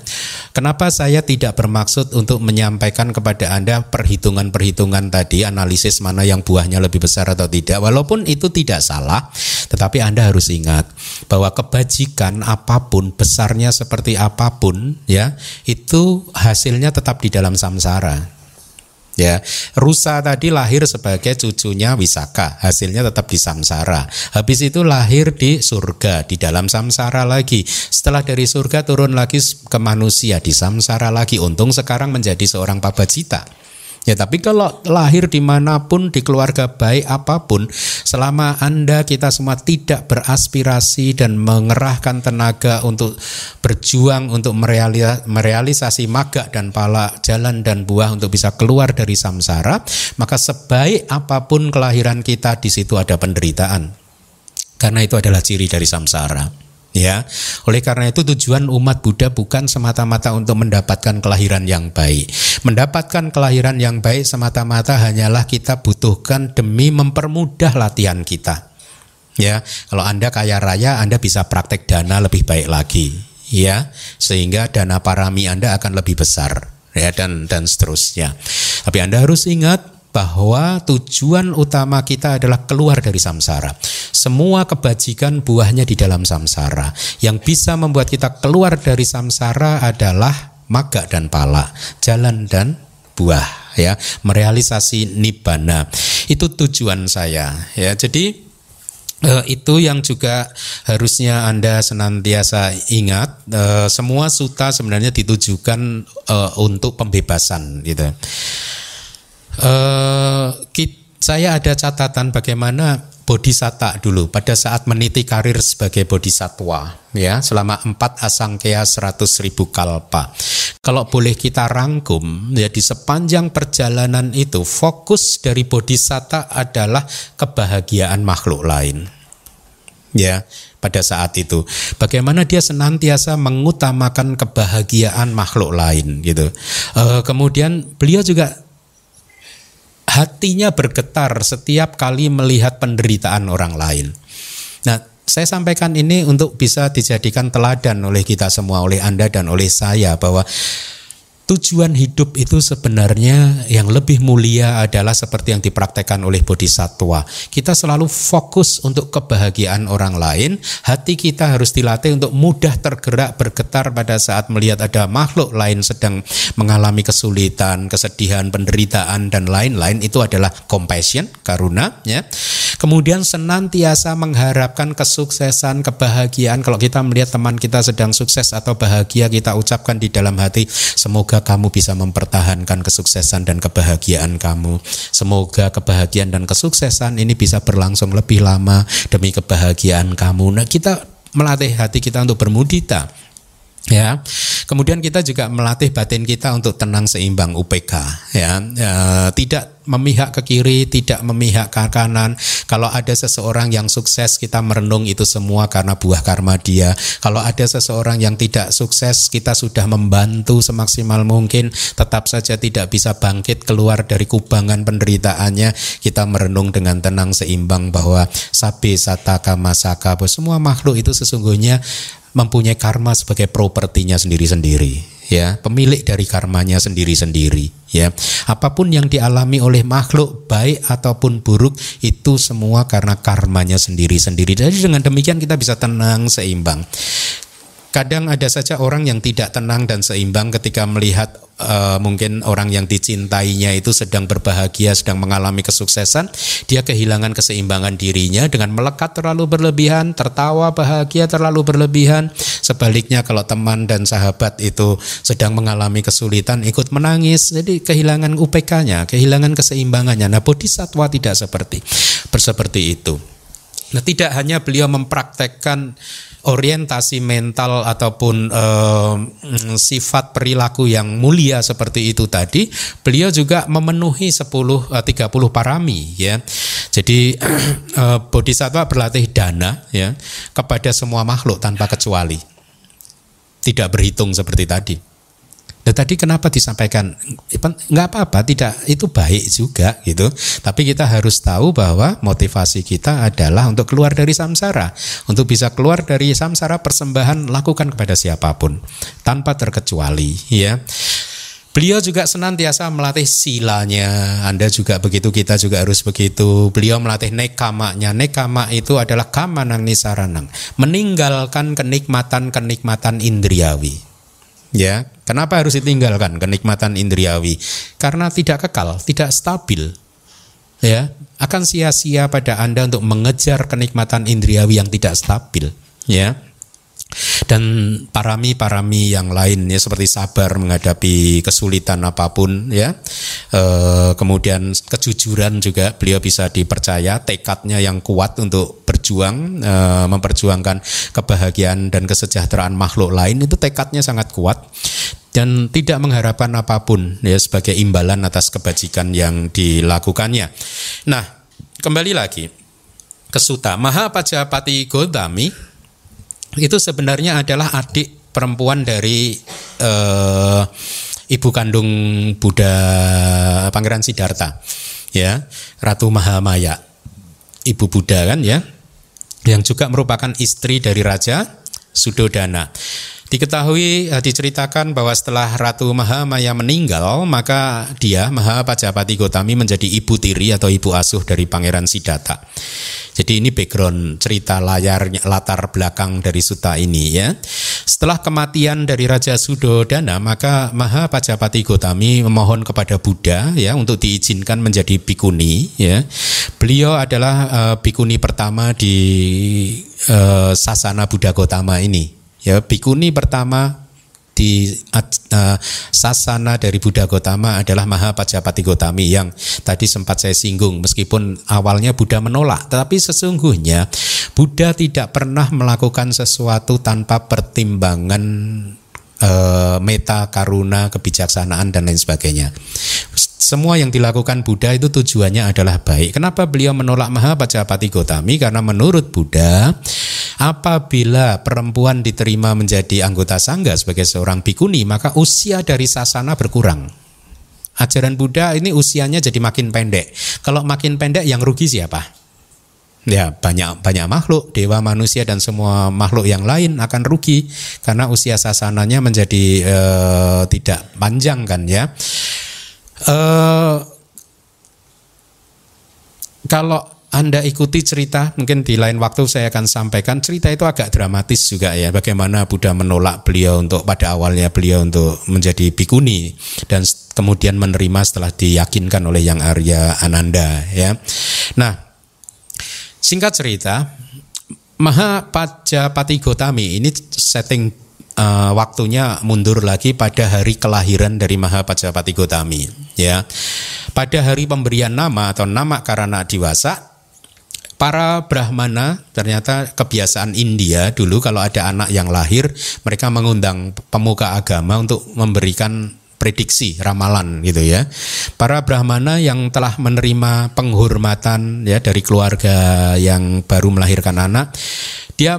Kenapa saya tidak bermaksud untuk menyampaikan kepada Anda perhitungan-perhitungan tadi analisis mana yang buahnya lebih besar atau tidak? Walaupun itu tidak salah tetapi Anda harus ingat bahwa kebajikan apa pun besarnya seperti apa pun ya itu hasilnya tetap di dalam samsara Ya, Rusa tadi lahir sebagai cucunya Wisaka, hasilnya tetap di samsara. Habis itu lahir di surga, di dalam samsara lagi. Setelah dari surga turun lagi ke manusia di samsara lagi. Untung sekarang menjadi seorang pabacita. Ya tapi kalau lahir di mana pun di keluarga baik apa pun Selama Anda kita semua tidak beraspirasi dan mengerahkan tenaga untuk berjuang Untuk merealisasi maga dan pala jalan dan buah untuk bisa keluar dari samsara Maka sebaik apa pun kelahiran kita di situ ada penderitaan. Karena itu adalah ciri dari samsara Ya, oleh karena itu tujuan umat Buddha bukan semata-mata untuk mendapatkan kelahiran yang baik. Mendapatkan kelahiran yang baik semata-mata hanyalah kita butuhkan demi mempermudah latihan kita. Ya, kalau Anda kaya raya, Anda bisa praktek dana lebih baik lagi, ya, sehingga dana parami Anda akan lebih besar, ya dan dan seterusnya. Tapi Anda harus ingat bahwa tujuan utama kita adalah keluar dari samsara. Semua kebajikan buahnya di dalam samsara. Yang bisa membuat kita keluar dari samsara adalah maga dan pala, jalan dan buah ya, merealisasi nibbana. Itu tujuan saya ya. Jadi Uh, itu yang juga harusnya Anda senantiasa ingat. Uh, semua suta sebenarnya ditujukan uh, untuk pembebasan, gitu. Uh, saya ada catatan bagaimana bodhisatta dulu pada saat meniti karir sebagai bodhisatwa ya selama empat asangkaya seratus ribu kalpa. Kalau boleh kita rangkum ya di sepanjang perjalanan itu fokus dari bodhisatta adalah kebahagiaan makhluk lain. Ya, pada saat itu bagaimana dia senantiasa mengutamakan kebahagiaan makhluk lain gitu. E, kemudian beliau juga hatinya bergetar setiap kali melihat penderitaan orang lain. Nah, saya sampaikan ini untuk bisa dijadikan teladan oleh kita semua, oleh Anda dan oleh saya bahwa Tujuan hidup itu sebenarnya yang lebih mulia adalah seperti yang dipraktekkan oleh bodhisatwa. Kita selalu fokus untuk kebahagiaan orang lain. Hati kita harus dilatih untuk mudah tergerak bergetar pada saat melihat ada makhluk lain sedang mengalami kesulitan, kesedihan, penderitaan dan lain-lain. Itu adalah compassion, karuna. Ya. Kemudian senantiasa mengharapkan kesuksesan, kebahagiaan. Kalau kita melihat teman kita sedang sukses atau bahagia, kita ucapkan di dalam hati, semoga kamu bisa mempertahankan kesuksesan dan kebahagiaan kamu. Semoga kebahagiaan dan kesuksesan ini bisa berlangsung lebih lama demi kebahagiaan kamu. Nah, kita melatih hati kita untuk bermudita ya kemudian kita juga melatih batin kita untuk tenang seimbang UPK ya, ya tidak memihak ke kiri tidak memihak ke kanan. Kalau ada seseorang yang sukses kita merenung itu semua karena buah karma dia. Kalau ada seseorang yang tidak sukses kita sudah membantu semaksimal mungkin. Tetap saja tidak bisa bangkit keluar dari kubangan penderitaannya. Kita merenung dengan tenang seimbang bahwa sabe sataka masaka bahwa semua makhluk itu sesungguhnya mempunyai karma sebagai propertinya sendiri-sendiri ya pemilik dari karmanya sendiri-sendiri ya. Apa pun yang dialami oleh makhluk baik ataupun buruk itu semua karena karmanya sendiri-sendiri. Jadi dengan demikian kita bisa tenang seimbang Kadang ada saja orang yang tidak tenang dan seimbang ketika melihat uh, mungkin orang yang dicintainya itu sedang berbahagia, sedang mengalami kesuksesan, dia kehilangan keseimbangan dirinya dengan melekat terlalu berlebihan, tertawa bahagia terlalu berlebihan. Sebaliknya kalau teman dan sahabat itu sedang mengalami kesulitan ikut menangis, jadi kehilangan UPK-nya, kehilangan keseimbangannya. Nah, bodhisatwa tidak seperti seperti itu. Nah, tidak hanya beliau mempraktekkan orientasi mental ataupun uh, sifat perilaku yang mulia seperti itu tadi, beliau juga memenuhi 10 uh, 30 parami ya. Jadi uh, bodhisattva berlatih dana ya kepada semua makhluk tanpa kecuali. Tidak berhitung seperti tadi. Nah, tadi kenapa disampaikan nggak apa-apa tidak itu baik juga gitu tapi kita harus tahu bahwa motivasi kita adalah untuk keluar dari samsara untuk bisa keluar dari samsara persembahan lakukan kepada siapa pun tanpa terkecuali ya Beliau juga senantiasa melatih silanya. Anda juga begitu, kita juga harus begitu. Beliau melatih nekamanya. Nekama itu adalah kamanang nisaranang. Meninggalkan kenikmatan-kenikmatan indriawi. Ya, kenapa harus ditinggalkan kenikmatan indriawi? Karena tidak kekal, tidak stabil. Ya, akan sia-sia pada Anda untuk mengejar kenikmatan indriawi yang tidak stabil, ya dan parami-parami yang lain ya seperti sabar menghadapi kesulitan apa pun ya. E, kemudian kejujuran juga beliau bisa dipercaya tekadnya yang kuat untuk berjuang e, memperjuangkan kebahagiaan dan kesejahteraan makhluk lain itu tekadnya sangat kuat. Dan tidak mengharapkan apa pun ya sebagai imbalan atas kebajikan yang dilakukannya. Nah, kembali lagi. Ke Suta Mahapajapati Godami itu sebenarnya adalah adik perempuan dari uh, ibu kandung Buddha Pangeran Siddhartha ya Ratu Mahamaya. Ibu Buddha kan ya yang juga merupakan istri dari Raja Sudodana Diketahui eh, diceritakan bahwa setelah Ratu Mahamaya meninggal, maka dia Mahapajapati Gotami menjadi ibu tiri atau ibu asuh dari Pangeran Siddhartha. Jadi ini background cerita layarnya latar belakang dari suta ini ya. Setelah kematian dari Raja Sudodana, maka Mahapajapati Gotami memohon kepada Buddha ya untuk diizinkan menjadi bikuni ya. Beliau adalah uh, bikuni pertama di uh, sasana Buddha Gotama ini Ya, bikuni pertama di uh, sasana dari Buddha Gotama adalah Mahapajapati Gotami yang tadi sempat saya singgung meskipun awalnya Buddha menolak tetapi sesungguhnya Buddha tidak pernah melakukan sesuatu tanpa pertimbangan uh, meta karuna kebijaksanaan dan lain sebagainya semua yang dilakukan Buddha itu tujuannya adalah baik. Kenapa beliau menolak Mahapajapati Gotami? Karena menurut Buddha, apabila perempuan diterima menjadi anggota sangga sebagai seorang bikuni, maka usia dari sasana berkurang. Ajaran Buddha ini usianya jadi makin pendek. Kalau makin pendek yang rugi siapa? Ya banyak banyak makhluk, dewa, manusia dan semua makhluk yang lain akan rugi karena usia sasananya menjadi uh, tidak panjang kan ya. Uh, kalau anda ikuti cerita, mungkin di lain waktu saya akan sampaikan cerita itu agak dramatis juga ya. Bagaimana Buddha menolak beliau untuk pada awalnya beliau untuk menjadi bikuni dan kemudian menerima setelah diyakinkan oleh yang Arya Ananda ya. Nah, singkat cerita, Mahapajapati Gotami ini setting uh, waktunya mundur lagi pada hari kelahiran dari Mahapajapati Gotami ya. Pada hari pemberian nama atau nama karena diwasa para brahmana ternyata kebiasaan India dulu kalau ada anak yang lahir mereka mengundang pemuka agama untuk memberikan prediksi ramalan gitu ya. Para brahmana yang telah menerima penghormatan ya dari keluarga yang baru melahirkan anak dia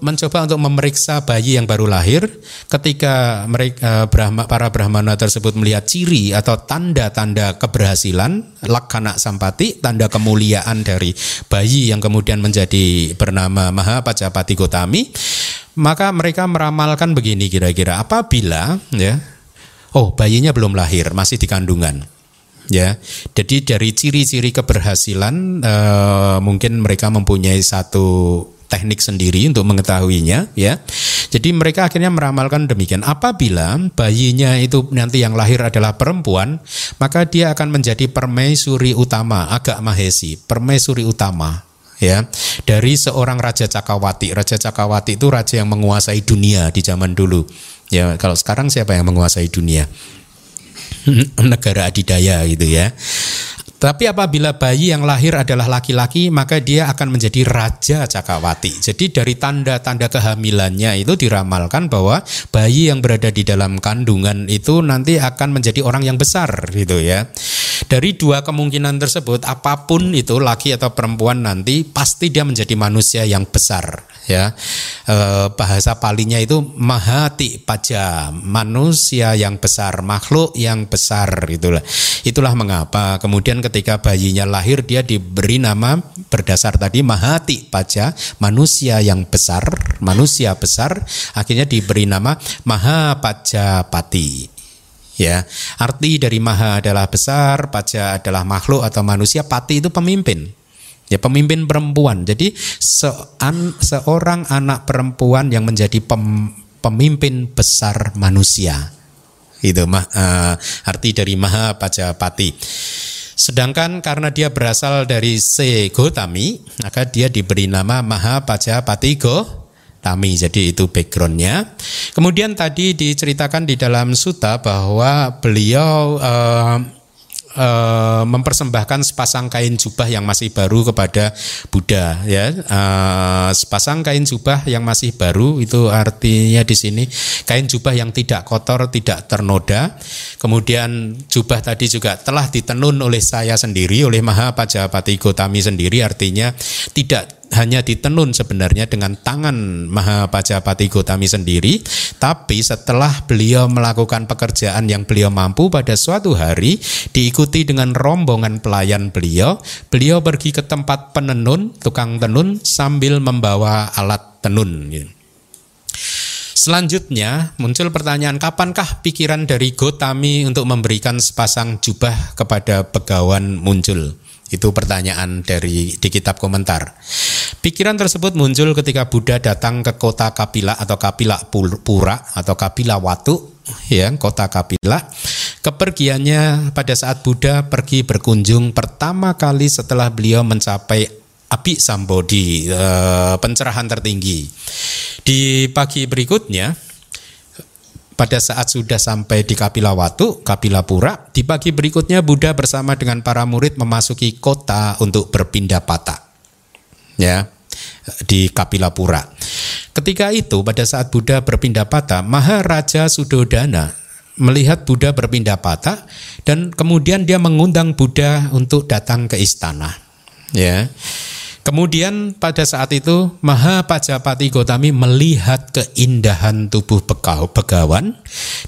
mencoba untuk memeriksa bayi yang baru lahir. Ketika mereka Brahma, para brahmana tersebut melihat ciri atau tanda-tanda keberhasilan, lakana sampati, tanda kemuliaan dari bayi yang kemudian menjadi bernama Mahapajapati Gotami, maka mereka meramalkan begini kira-kira apabila ya oh bayinya belum lahir masih di kandungan ya jadi dari ciri-ciri keberhasilan uh, mungkin mereka mempunyai satu teknik sendiri untuk mengetahuinya ya. Jadi mereka akhirnya meramalkan demikian. Apabila bayinya itu nanti yang lahir adalah perempuan, maka dia akan menjadi permaisuri utama, agak mahesi, permaisuri utama ya dari seorang raja Cakawati. Raja Cakawati itu raja yang menguasai dunia di zaman dulu. Ya, kalau sekarang siapa yang menguasai dunia? Negara adidaya gitu ya. Tapi apabila bayi yang lahir adalah laki-laki, maka dia akan menjadi raja Cakawati. Jadi dari tanda-tanda kehamilannya itu diramalkan bahwa bayi yang berada di dalam kandungan itu nanti akan menjadi orang yang besar gitu ya. Dari dua kemungkinan tersebut, apa pun itu laki atau perempuan nanti pasti dia menjadi manusia yang besar ya. E, bahasa palinya itu mahati paja manusia yang besar makhluk yang besar itulah. Itulah mengapa kemudian ketika bayinya lahir dia diberi nama berdasar tadi mahati paja manusia yang besar manusia besar akhirnya diberi nama Mahapajapati ya. Arti dari maha adalah besar paja adalah makhluk atau manusia pati itu pemimpin ya pemimpin perempuan. Jadi se seorang anak perempuan yang menjadi pem pemimpin besar manusia. Itu mah uh, arti dari Maha Pajapati. Sedangkan karena dia berasal dari Se Gotami, maka dia diberi nama Maha Pajapati Gotami. Jadi itu backgroundnya. Kemudian tadi diceritakan di dalam suta bahwa beliau uh, uh, mempersembahkan sepasang kain jubah yang masih baru kepada Buddha ya. Uh, sepasang kain jubah yang masih baru itu artinya di sini kain jubah yang tidak kotor tidak ternoda. Kemudian jubah tadi juga telah ditenun oleh saya sendiri oleh Maha Pajapati Gotami sendiri artinya tidak hanya ditenun sebenarnya dengan tangan Mahapajapati Gotami sendiri, tapi setelah beliau melakukan pekerjaan yang beliau mampu pada suatu hari diikuti dengan rombongan pelayan beliau, beliau pergi ke tempat penenun, tukang tenun sambil membawa alat tenun. Selanjutnya muncul pertanyaan kapankah pikiran dari Gotami untuk memberikan sepasang jubah kepada begawan muncul? Itu pertanyaan dari di kitab komentar. Pikiran tersebut muncul ketika Buddha datang ke kota Kapila atau Kapila Pura atau Kapila Watu, ya kota Kapila. Kepergiannya pada saat Buddha pergi berkunjung pertama kali setelah beliau mencapai api sambodi, eh, pencerahan tertinggi. Di pagi berikutnya, pada saat sudah sampai di Kapila Watu, Kapila Pura, di pagi berikutnya Buddha bersama dengan para murid memasuki kota untuk berpindah patah. Ya, di Kapila Pura. Ketika itu pada saat Buddha berpindah patah, Maharaja Sudodana melihat Buddha berpindah patah dan kemudian dia mengundang Buddha untuk datang ke istana. Ya. Kemudian pada saat itu Maha Pajapati Gotami melihat keindahan tubuh begawan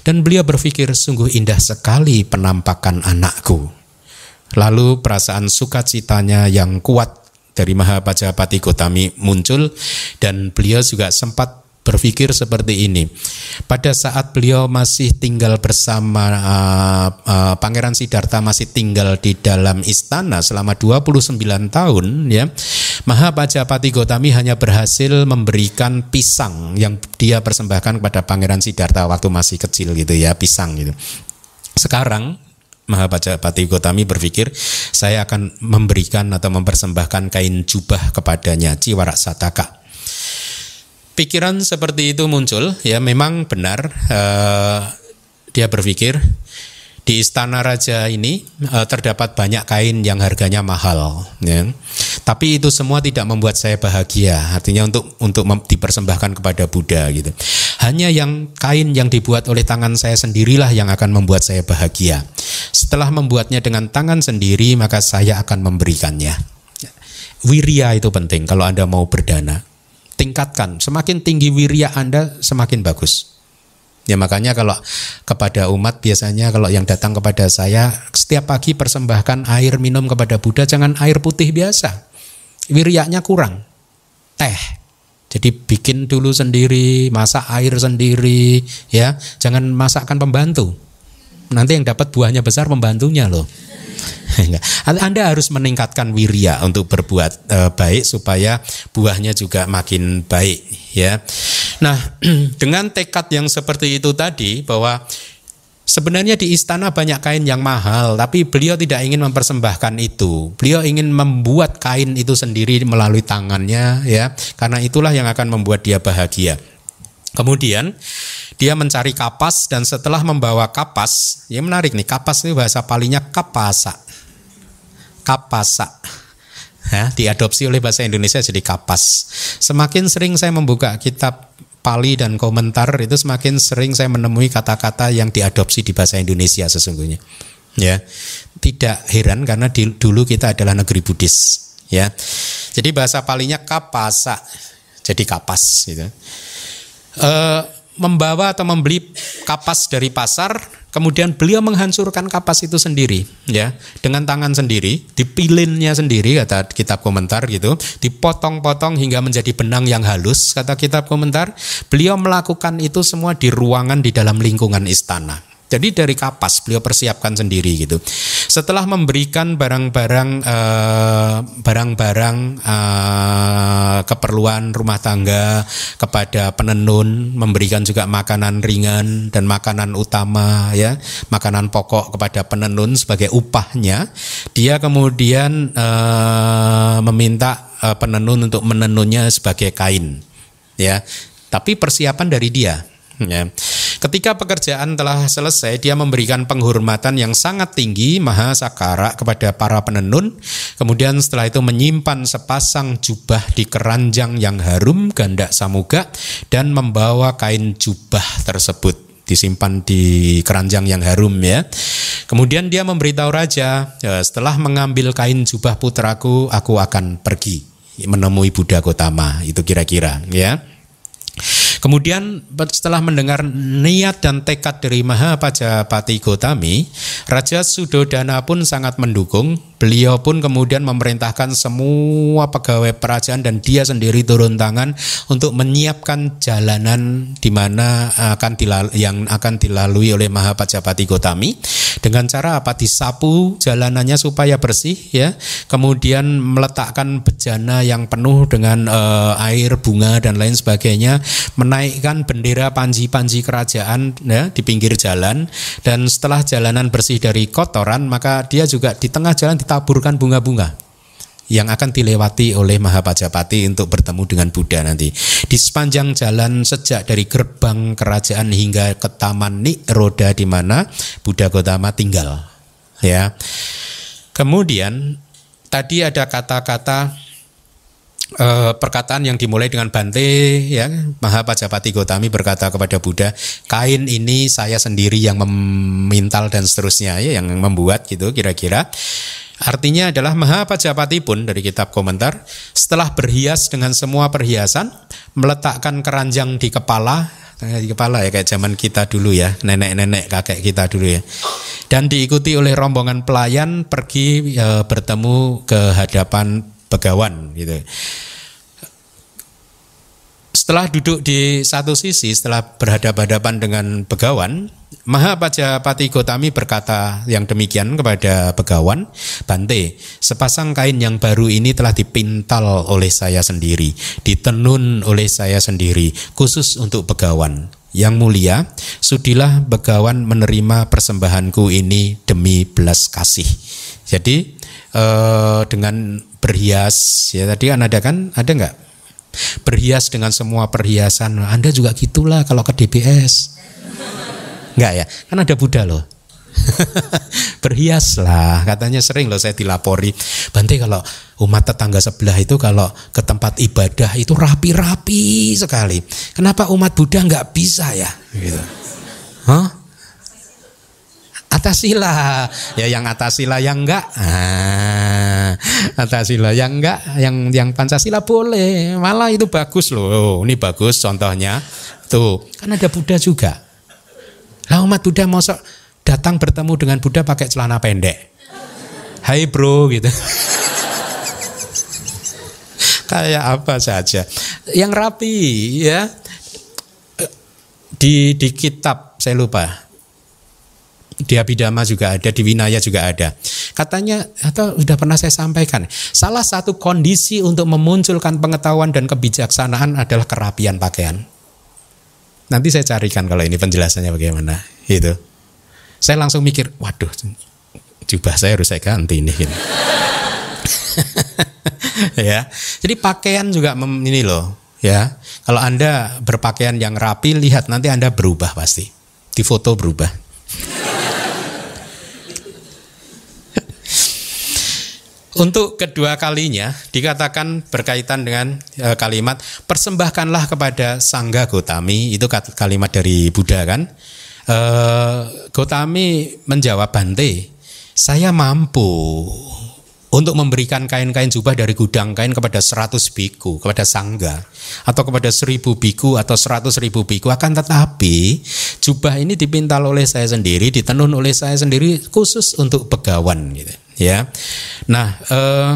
dan beliau berpikir sungguh indah sekali penampakan anakku. Lalu perasaan sukacitanya yang kuat dari Maha Pajapati Gotami muncul dan beliau juga sempat berpikir seperti ini. Pada saat beliau masih tinggal bersama uh, uh, Pangeran Siddhartha masih tinggal di dalam istana selama 29 tahun ya. Maha Pajapati Gotami hanya berhasil memberikan pisang yang dia persembahkan kepada Pangeran Siddhartha waktu masih kecil gitu ya, pisang gitu. Sekarang Maha Pajapati Gotami berpikir saya akan memberikan atau mempersembahkan kain jubah kepadanya Ciwara Sataka pikiran seperti itu muncul, ya memang benar uh, dia berpikir di istana raja ini uh, terdapat banyak kain yang harganya mahal, ya. Tapi itu semua tidak membuat saya bahagia. Artinya untuk untuk dipersembahkan kepada Buddha gitu. Hanya yang kain yang dibuat oleh tangan saya sendirilah yang akan membuat saya bahagia. Setelah membuatnya dengan tangan sendiri, maka saya akan memberikannya. Wirya itu penting kalau Anda mau berdana tingkatkan. Semakin tinggi wirya Anda, semakin bagus. Ya makanya kalau kepada umat biasanya kalau yang datang kepada saya setiap pagi persembahkan air minum kepada Buddha jangan air putih biasa. Wiryanya kurang. Teh. Jadi bikin dulu sendiri, masak air sendiri, ya. Jangan masakkan pembantu. Nanti yang dapat buahnya besar pembantunya loh. Anda harus meningkatkan wirya untuk berbuat e, baik supaya buahnya juga makin baik ya. Nah, dengan tekad yang seperti itu tadi bahwa Sebenarnya di istana banyak kain yang mahal, tapi beliau tidak ingin mempersembahkan itu. Beliau ingin membuat kain itu sendiri melalui tangannya, ya, karena itulah yang akan membuat dia bahagia. Kemudian dia mencari kapas dan setelah membawa kapas, ya menarik nih, kapas itu bahasa palingnya kapasa kapasa. Ya, diadopsi oleh bahasa Indonesia jadi kapas. Semakin sering saya membuka kitab Pali dan komentar itu semakin sering saya menemui kata-kata yang diadopsi di bahasa Indonesia sesungguhnya. Ya, tidak heran karena di, dulu kita adalah negeri Buddhis. Ya, jadi bahasa palinya kapasa, jadi kapas. Gitu. E, membawa atau membeli kapas dari pasar Kemudian beliau menghancurkan kapas itu sendiri, ya, dengan tangan sendiri, dipilinnya sendiri kata kitab komentar gitu, dipotong-potong hingga menjadi benang yang halus kata kitab komentar. Beliau melakukan itu semua di ruangan di dalam lingkungan istana. Jadi dari kapas beliau persiapkan sendiri gitu. Setelah memberikan barang-barang uh, barang-barang uh, keperluan rumah tangga kepada penenun, memberikan juga makanan ringan dan makanan utama ya, makanan pokok kepada penenun sebagai upahnya, dia kemudian uh, meminta uh, penenun untuk menenunnya sebagai kain ya. Tapi persiapan dari dia ya. Ketika pekerjaan telah selesai, dia memberikan penghormatan yang sangat tinggi, maha sakara kepada para penenun. Kemudian setelah itu menyimpan sepasang jubah di keranjang yang harum, ganda samuga, dan membawa kain jubah tersebut disimpan di keranjang yang harum ya. Kemudian dia memberitahu raja, ya, setelah mengambil kain jubah putraku, aku akan pergi menemui Buddha Gotama. Itu kira-kira ya. Kemudian setelah mendengar niat dan tekad dari Mahapajapati Gotami, Raja Sudodana pun sangat mendukung. Beliau pun kemudian memerintahkan semua pegawai kerajaan dan dia sendiri turun tangan untuk menyiapkan jalanan di mana akan dilalui, yang akan dilalui oleh Mahapajapati Gotami dengan cara apa disapu jalanannya supaya bersih ya. Kemudian meletakkan bejana yang penuh dengan uh, air, bunga dan lain sebagainya, menaikkan bendera panji-panji kerajaan ya di pinggir jalan dan setelah jalanan bersih dari kotoran maka dia juga di tengah jalan ditaburkan bunga-bunga yang akan dilewati oleh Mahapajapati untuk bertemu dengan Buddha nanti. Di sepanjang jalan sejak dari gerbang kerajaan hingga ke Taman Niroda di mana Buddha Gotama tinggal. Ya. Kemudian tadi ada kata-kata eh, perkataan yang dimulai dengan Bante ya. Mahapajapati Gotami berkata kepada Buddha kain ini saya sendiri yang memintal dan seterusnya ya yang membuat gitu kira-kira. Artinya adalah Mahapajapati pun dari kitab komentar setelah berhias dengan semua perhiasan meletakkan keranjang di kepala di kepala ya kayak zaman kita dulu ya nenek-nenek kakek kita dulu ya. Dan diikuti oleh rombongan pelayan pergi e, bertemu ke hadapan begawan gitu setelah duduk di satu sisi setelah berhadapan-hadapan dengan begawan Mahapajapati Gotami berkata yang demikian kepada Begawan, Bante, sepasang kain yang baru ini telah dipintal oleh saya sendiri, ditenun oleh saya sendiri, khusus untuk Begawan. Yang mulia, sudilah Begawan menerima persembahanku ini demi belas kasih. Jadi eh, dengan berhias, ya tadi kan ada kan, ada nggak? Berhias dengan semua perhiasan. Anda juga gitulah kalau ke DBS. Enggak ya, kan ada Buddha loh. Berhias lah, katanya sering loh saya dilapori. Bante kalau umat tetangga sebelah itu kalau ke tempat ibadah itu rapi-rapi sekali. Kenapa umat Buddha nggak bisa ya? Gitu. Huh? Atasila, ya yang atasila yang enggak, ah, atasila yang enggak, yang yang Pancasila boleh, malah itu bagus loh. Ini bagus contohnya, tuh kan ada Buddha juga. Lah umat Buddha mosok datang bertemu dengan Buddha pakai celana pendek. Hai bro gitu. Kayak apa saja. Yang rapi ya. Di di kitab saya lupa. Di Abhidhamma juga ada, di Winaya juga ada. Katanya atau sudah pernah saya sampaikan, salah satu kondisi untuk memunculkan pengetahuan dan kebijaksanaan adalah kerapian pakaian. Nanti saya carikan kalau ini penjelasannya bagaimana. Itu. Saya langsung mikir, waduh, jubah saya harus saya ganti ini. Gitu. ya. Jadi pakaian juga mem, ini loh, ya. Kalau Anda berpakaian yang rapi, lihat nanti Anda berubah pasti. Di foto berubah. Untuk kedua kalinya dikatakan berkaitan dengan e, kalimat persembahkanlah kepada Sangga Gotami itu kalimat dari Buddha kan. E, Gotami menjawab Bante, saya mampu untuk memberikan kain-kain jubah dari gudang kain kepada 100 biku, kepada sangga, atau kepada 1000 biku atau 100 ribu biku. Akan tetapi jubah ini dipintal oleh saya sendiri, ditenun oleh saya sendiri khusus untuk begawan gitu ya. Nah, eh,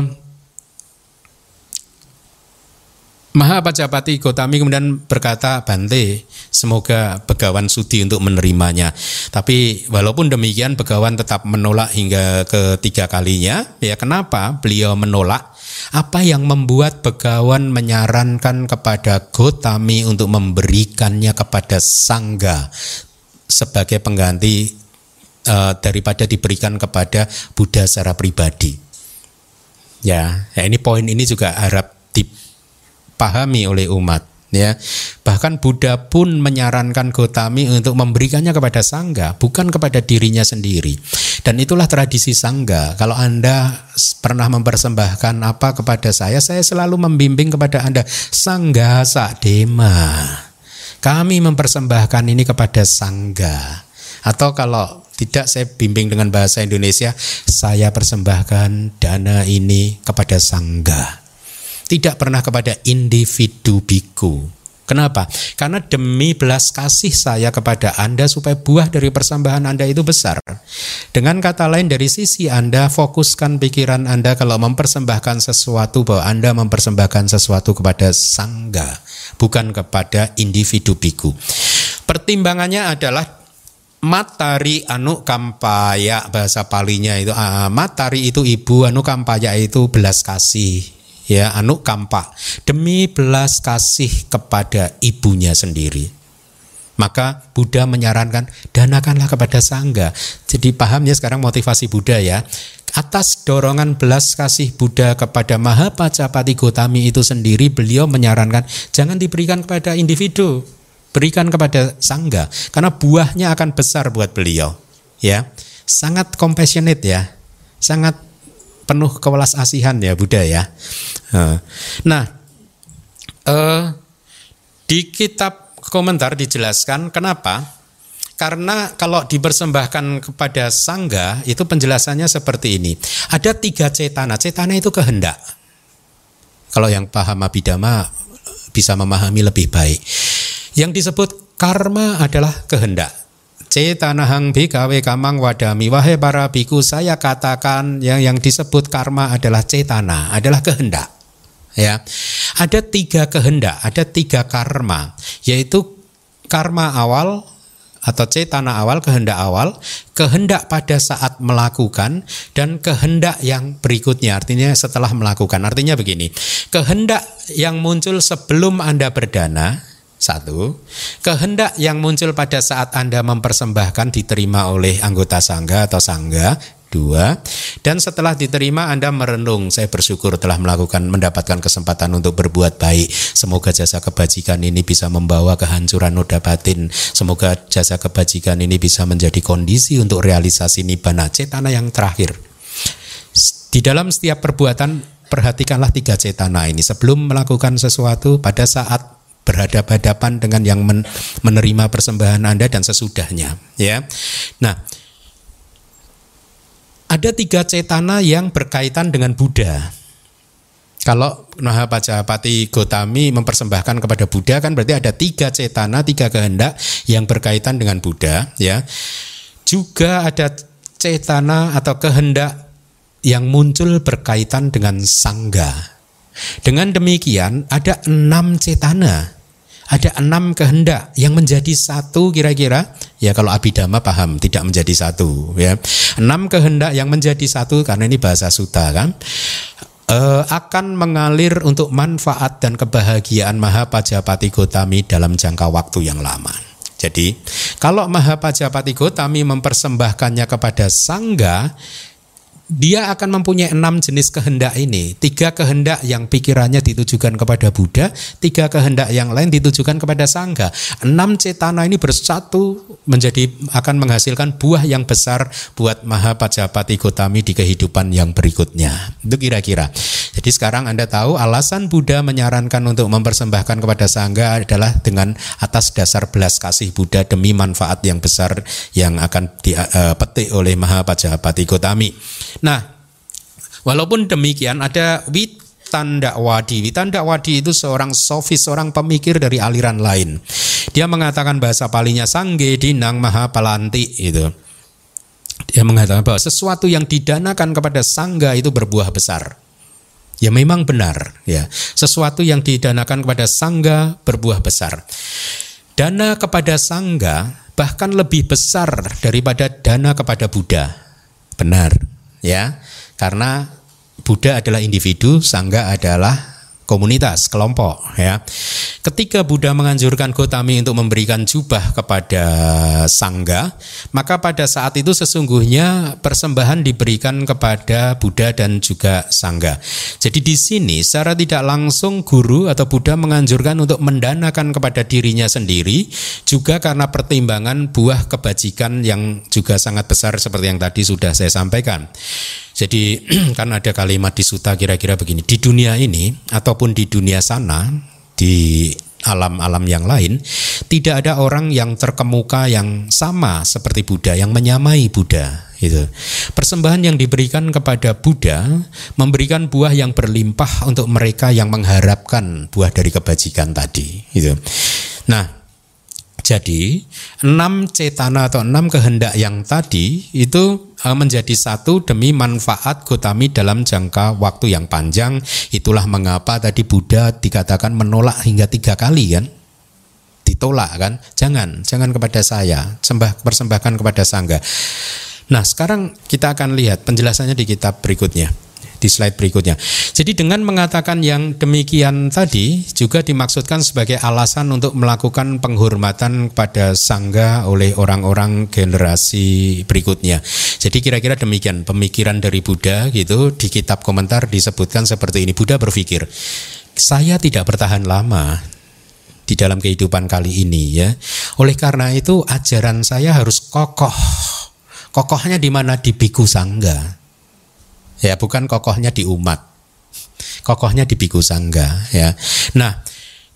Mahapajapati Gotami kemudian berkata Bante semoga Begawan sudi untuk menerimanya. Tapi walaupun demikian Begawan tetap menolak hingga ketiga kalinya. Ya kenapa beliau menolak? Apa yang membuat Begawan menyarankan kepada Gotami untuk memberikannya kepada Sangga sebagai pengganti uh, daripada diberikan kepada Buddha secara pribadi. Ya, ya ini poin ini juga harap dipahami oleh umat ya. Bahkan Buddha pun menyarankan Gotami untuk memberikannya kepada sangga, bukan kepada dirinya sendiri. Dan itulah tradisi sangga. Kalau Anda pernah mempersembahkan apa kepada saya, saya selalu membimbing kepada Anda sangga sakdema. Kami mempersembahkan ini kepada sangga. Atau kalau tidak saya bimbing dengan bahasa Indonesia, saya persembahkan dana ini kepada sangga. Tidak pernah kepada individu biku. Kenapa? Karena demi belas kasih saya kepada Anda supaya buah dari persembahan Anda itu besar. Dengan kata lain dari sisi Anda fokuskan pikiran Anda kalau mempersembahkan sesuatu bahwa Anda mempersembahkan sesuatu kepada sangga, bukan kepada individu biku. Pertimbangannya adalah matari anu kampaya bahasa palinya itu uh, matari itu ibu anu kampaya itu belas kasih ya anu kampa demi belas kasih kepada ibunya sendiri. Maka Buddha menyarankan danakanlah kepada sangga. Jadi pahamnya sekarang motivasi Buddha ya. Atas dorongan belas kasih Buddha kepada Mahapajapati Gotami itu sendiri beliau menyarankan jangan diberikan kepada individu. Berikan kepada sangga. Karena buahnya akan besar buat beliau. Ya. Sangat compassionate ya. Sangat penuh kewelas asihan ya Buddha ya. Nah, eh, di kitab komentar dijelaskan kenapa? Karena kalau dipersembahkan kepada sangga itu penjelasannya seperti ini. Ada tiga cetana. Cetana itu kehendak. Kalau yang paham abidama bisa memahami lebih baik. Yang disebut karma adalah kehendak. Cetanahang bikawe kamang wadami. Wahai para biku saya katakan yang yang disebut karma adalah cetana Adalah kehendak. Ya. Ada tiga kehendak Ada tiga karma Yaitu karma awal atau cetana awal, kehendak awal, kehendak pada saat melakukan, dan kehendak yang berikutnya, artinya setelah melakukan. Artinya begini, kehendak yang muncul sebelum Anda berdana, satu, kehendak yang muncul pada saat Anda mempersembahkan diterima oleh anggota sangga atau sangga. Dua, dan setelah diterima Anda merenung, saya bersyukur telah melakukan mendapatkan kesempatan untuk berbuat baik. Semoga jasa kebajikan ini bisa membawa kehancuran noda batin. Semoga jasa kebajikan ini bisa menjadi kondisi untuk realisasi nibbana cetana yang terakhir. Di dalam setiap perbuatan perhatikanlah tiga cetana ini sebelum melakukan sesuatu pada saat berhadapan-hadapan dengan yang men menerima persembahan Anda dan sesudahnya ya. Nah, ada tiga cetana yang berkaitan dengan Buddha. Kalau Mahapajapati Gotami mempersembahkan kepada Buddha kan berarti ada tiga cetana, tiga kehendak yang berkaitan dengan Buddha ya. Juga ada cetana atau kehendak yang muncul berkaitan dengan sangga. Dengan demikian ada enam cetana ada enam kehendak yang menjadi satu kira-kira. Ya kalau abidama paham tidak menjadi satu ya. Enam kehendak yang menjadi satu karena ini bahasa suta kan? Uh, akan mengalir untuk manfaat dan kebahagiaan Mahapajapati Gotami dalam jangka waktu yang lama. Jadi, kalau Mahapajapati Gotami mempersembahkannya kepada sangga, dia akan mempunyai enam jenis kehendak ini. Tiga kehendak yang pikirannya ditujukan kepada Buddha, tiga kehendak yang lain ditujukan kepada Sangha. Enam cetana ini bersatu menjadi akan menghasilkan buah yang besar buat Mahapajapati Gotami di kehidupan yang berikutnya. Itu kira-kira. Jadi sekarang Anda tahu alasan Buddha menyarankan untuk mempersembahkan kepada Sangha adalah dengan atas dasar belas kasih Buddha demi manfaat yang besar yang akan dipetik oleh Mahapajapati Gotami. Nah, walaupun demikian ada Witandakwadi. Witandakwadi itu seorang sofis, seorang pemikir dari aliran lain. Dia mengatakan bahasa palinya Sangge Dinang Mahapalanti itu. Dia mengatakan bahwa sesuatu yang didanakan kepada sangga itu berbuah besar. Ya memang benar ya. Sesuatu yang didanakan kepada sangga berbuah besar. Dana kepada sangga bahkan lebih besar daripada dana kepada Buddha. Benar ya karena Buddha adalah individu, sangga adalah komunitas, kelompok ya. Ketika Buddha menganjurkan Gotami untuk memberikan jubah kepada sangga, maka pada saat itu sesungguhnya persembahan diberikan kepada Buddha dan juga sangga. Jadi di sini secara tidak langsung guru atau Buddha menganjurkan untuk mendanakan kepada dirinya sendiri juga karena pertimbangan buah kebajikan yang juga sangat besar seperti yang tadi sudah saya sampaikan. Jadi kan ada kalimat di suta kira-kira begini, di dunia ini ataupun di dunia sana, di alam-alam yang lain, tidak ada orang yang terkemuka yang sama seperti Buddha, yang menyamai Buddha. Gitu. Persembahan yang diberikan kepada Buddha memberikan buah yang berlimpah untuk mereka yang mengharapkan buah dari kebajikan tadi. Gitu. Nah, jadi enam cetana atau enam kehendak yang tadi itu menjadi satu demi manfaat Gotami dalam jangka waktu yang panjang. Itulah mengapa tadi Buddha dikatakan menolak hingga tiga kali kan? Ditolak kan? Jangan, jangan kepada saya, sembah persembahkan kepada sangga. Nah sekarang kita akan lihat penjelasannya di kitab berikutnya di slide berikutnya. Jadi dengan mengatakan yang demikian tadi juga dimaksudkan sebagai alasan untuk melakukan penghormatan kepada sangga oleh orang-orang generasi berikutnya. Jadi kira-kira demikian pemikiran dari Buddha gitu di kitab komentar disebutkan seperti ini. Buddha berpikir, saya tidak bertahan lama di dalam kehidupan kali ini ya. Oleh karena itu ajaran saya harus kokoh. Kokohnya di mana di biku sangga ya bukan kokohnya di umat kokohnya di biku sangga ya nah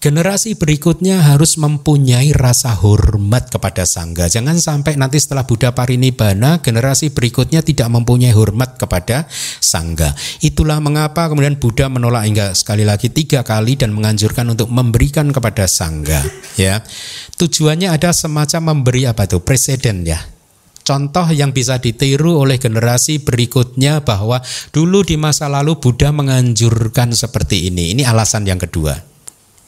generasi berikutnya harus mempunyai rasa hormat kepada sangga. Jangan sampai nanti setelah Buddha parinibbana generasi berikutnya tidak mempunyai hormat kepada sangga. Itulah mengapa kemudian Buddha menolak hingga sekali lagi tiga kali dan menganjurkan untuk memberikan kepada sangga. Ya, tujuannya ada semacam memberi apa tuh presiden ya contoh yang bisa ditiru oleh generasi berikutnya bahwa dulu di masa lalu Buddha menganjurkan seperti ini. Ini alasan yang kedua.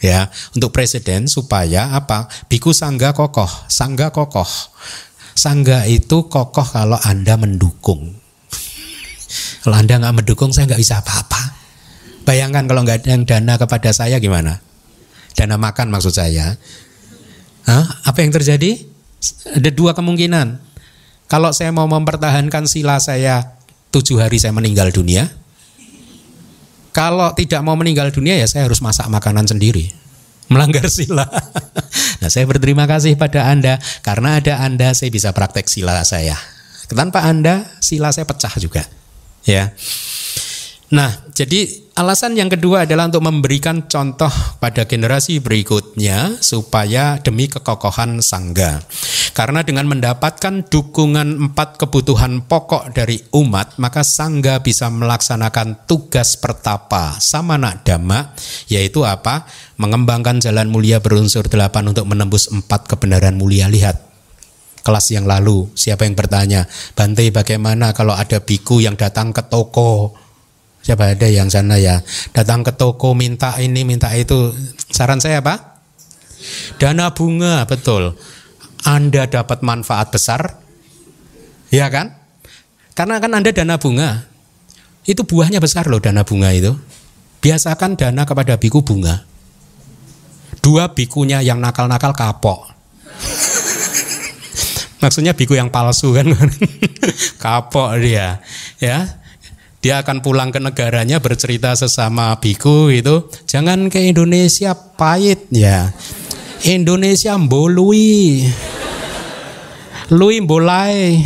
Ya, untuk presiden supaya apa? Biku sangga kokoh, sangga kokoh. Sangga itu kokoh kalau Anda mendukung. Kalau Anda nggak mendukung, saya nggak bisa apa-apa. Bayangkan kalau nggak ada yang dana kepada saya gimana? Dana makan maksud saya. Hah? Apa yang terjadi? Ada dua kemungkinan kalau saya mau mempertahankan sila saya tujuh hari saya meninggal dunia. Kalau tidak mau meninggal dunia ya saya harus masak makanan sendiri. Melanggar sila. nah saya berterima kasih pada Anda. Karena ada Anda saya bisa praktek sila saya. Tanpa Anda sila saya pecah juga. Ya. Nah, jadi alasan yang kedua adalah untuk memberikan contoh pada generasi berikutnya supaya demi kekokohan sangga. Karena dengan mendapatkan dukungan empat kebutuhan pokok dari umat, maka sangga bisa melaksanakan tugas pertapa samana dhamma, yaitu apa? Mengembangkan jalan mulia berunsur delapan untuk menembus empat kebenaran mulia. Lihat, kelas yang lalu, siapa yang bertanya, Bante bagaimana kalau ada biku yang datang ke toko, Siapa ada yang sana ya datang ke toko minta ini minta itu. Saran saya apa? Dana bunga betul. Anda dapat manfaat besar, ya kan? Karena kan Anda dana bunga, itu buahnya besar loh dana bunga itu. Biasakan dana kepada biku bunga. Dua bikunya yang nakal-nakal kapok. Maksudnya biku yang palsu kan, kapok dia, ya dia akan pulang ke negaranya bercerita sesama biku itu jangan ke Indonesia pahit. Ya. Indonesia mbolui lui. Bolai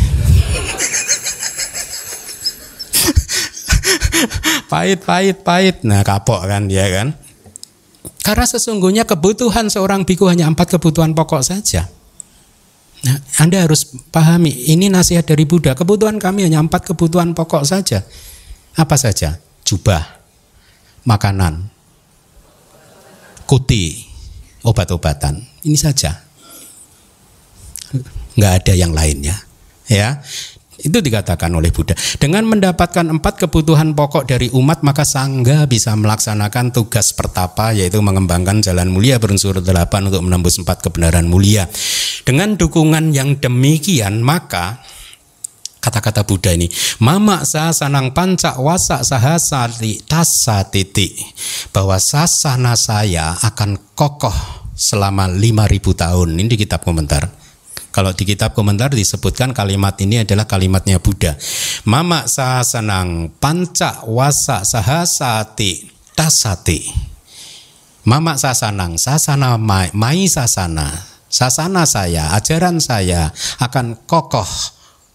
pahit pahit pahit. Nah kapok kan dia kan. Karena sesungguhnya kebutuhan seorang biku hanya empat kebutuhan pokok saja. Nah, Anda harus pahami, ini nasihat dari Buddha. Kebutuhan kami hanya empat kebutuhan pokok saja. Apa saja? Jubah, makanan, kuti, obat-obatan. Ini saja. Nggak ada yang lainnya. Ya, itu dikatakan oleh Buddha. Dengan mendapatkan empat kebutuhan pokok dari umat, maka sangga bisa melaksanakan tugas pertapa, yaitu mengembangkan jalan mulia berunsur delapan untuk menembus empat kebenaran mulia. Dengan dukungan yang demikian, maka kata-kata Buddha ini. Mama sanang panca wasa sahasati tasa titik bahwa sasana saya akan kokoh selama 5000 tahun. Ini di kitab komentar. Kalau di kitab komentar disebutkan kalimat ini adalah kalimatnya Buddha. Mama sanang panca wasa sahasati tasati mama sasanang sasana mai, mai sasana sasana saya ajaran saya akan kokoh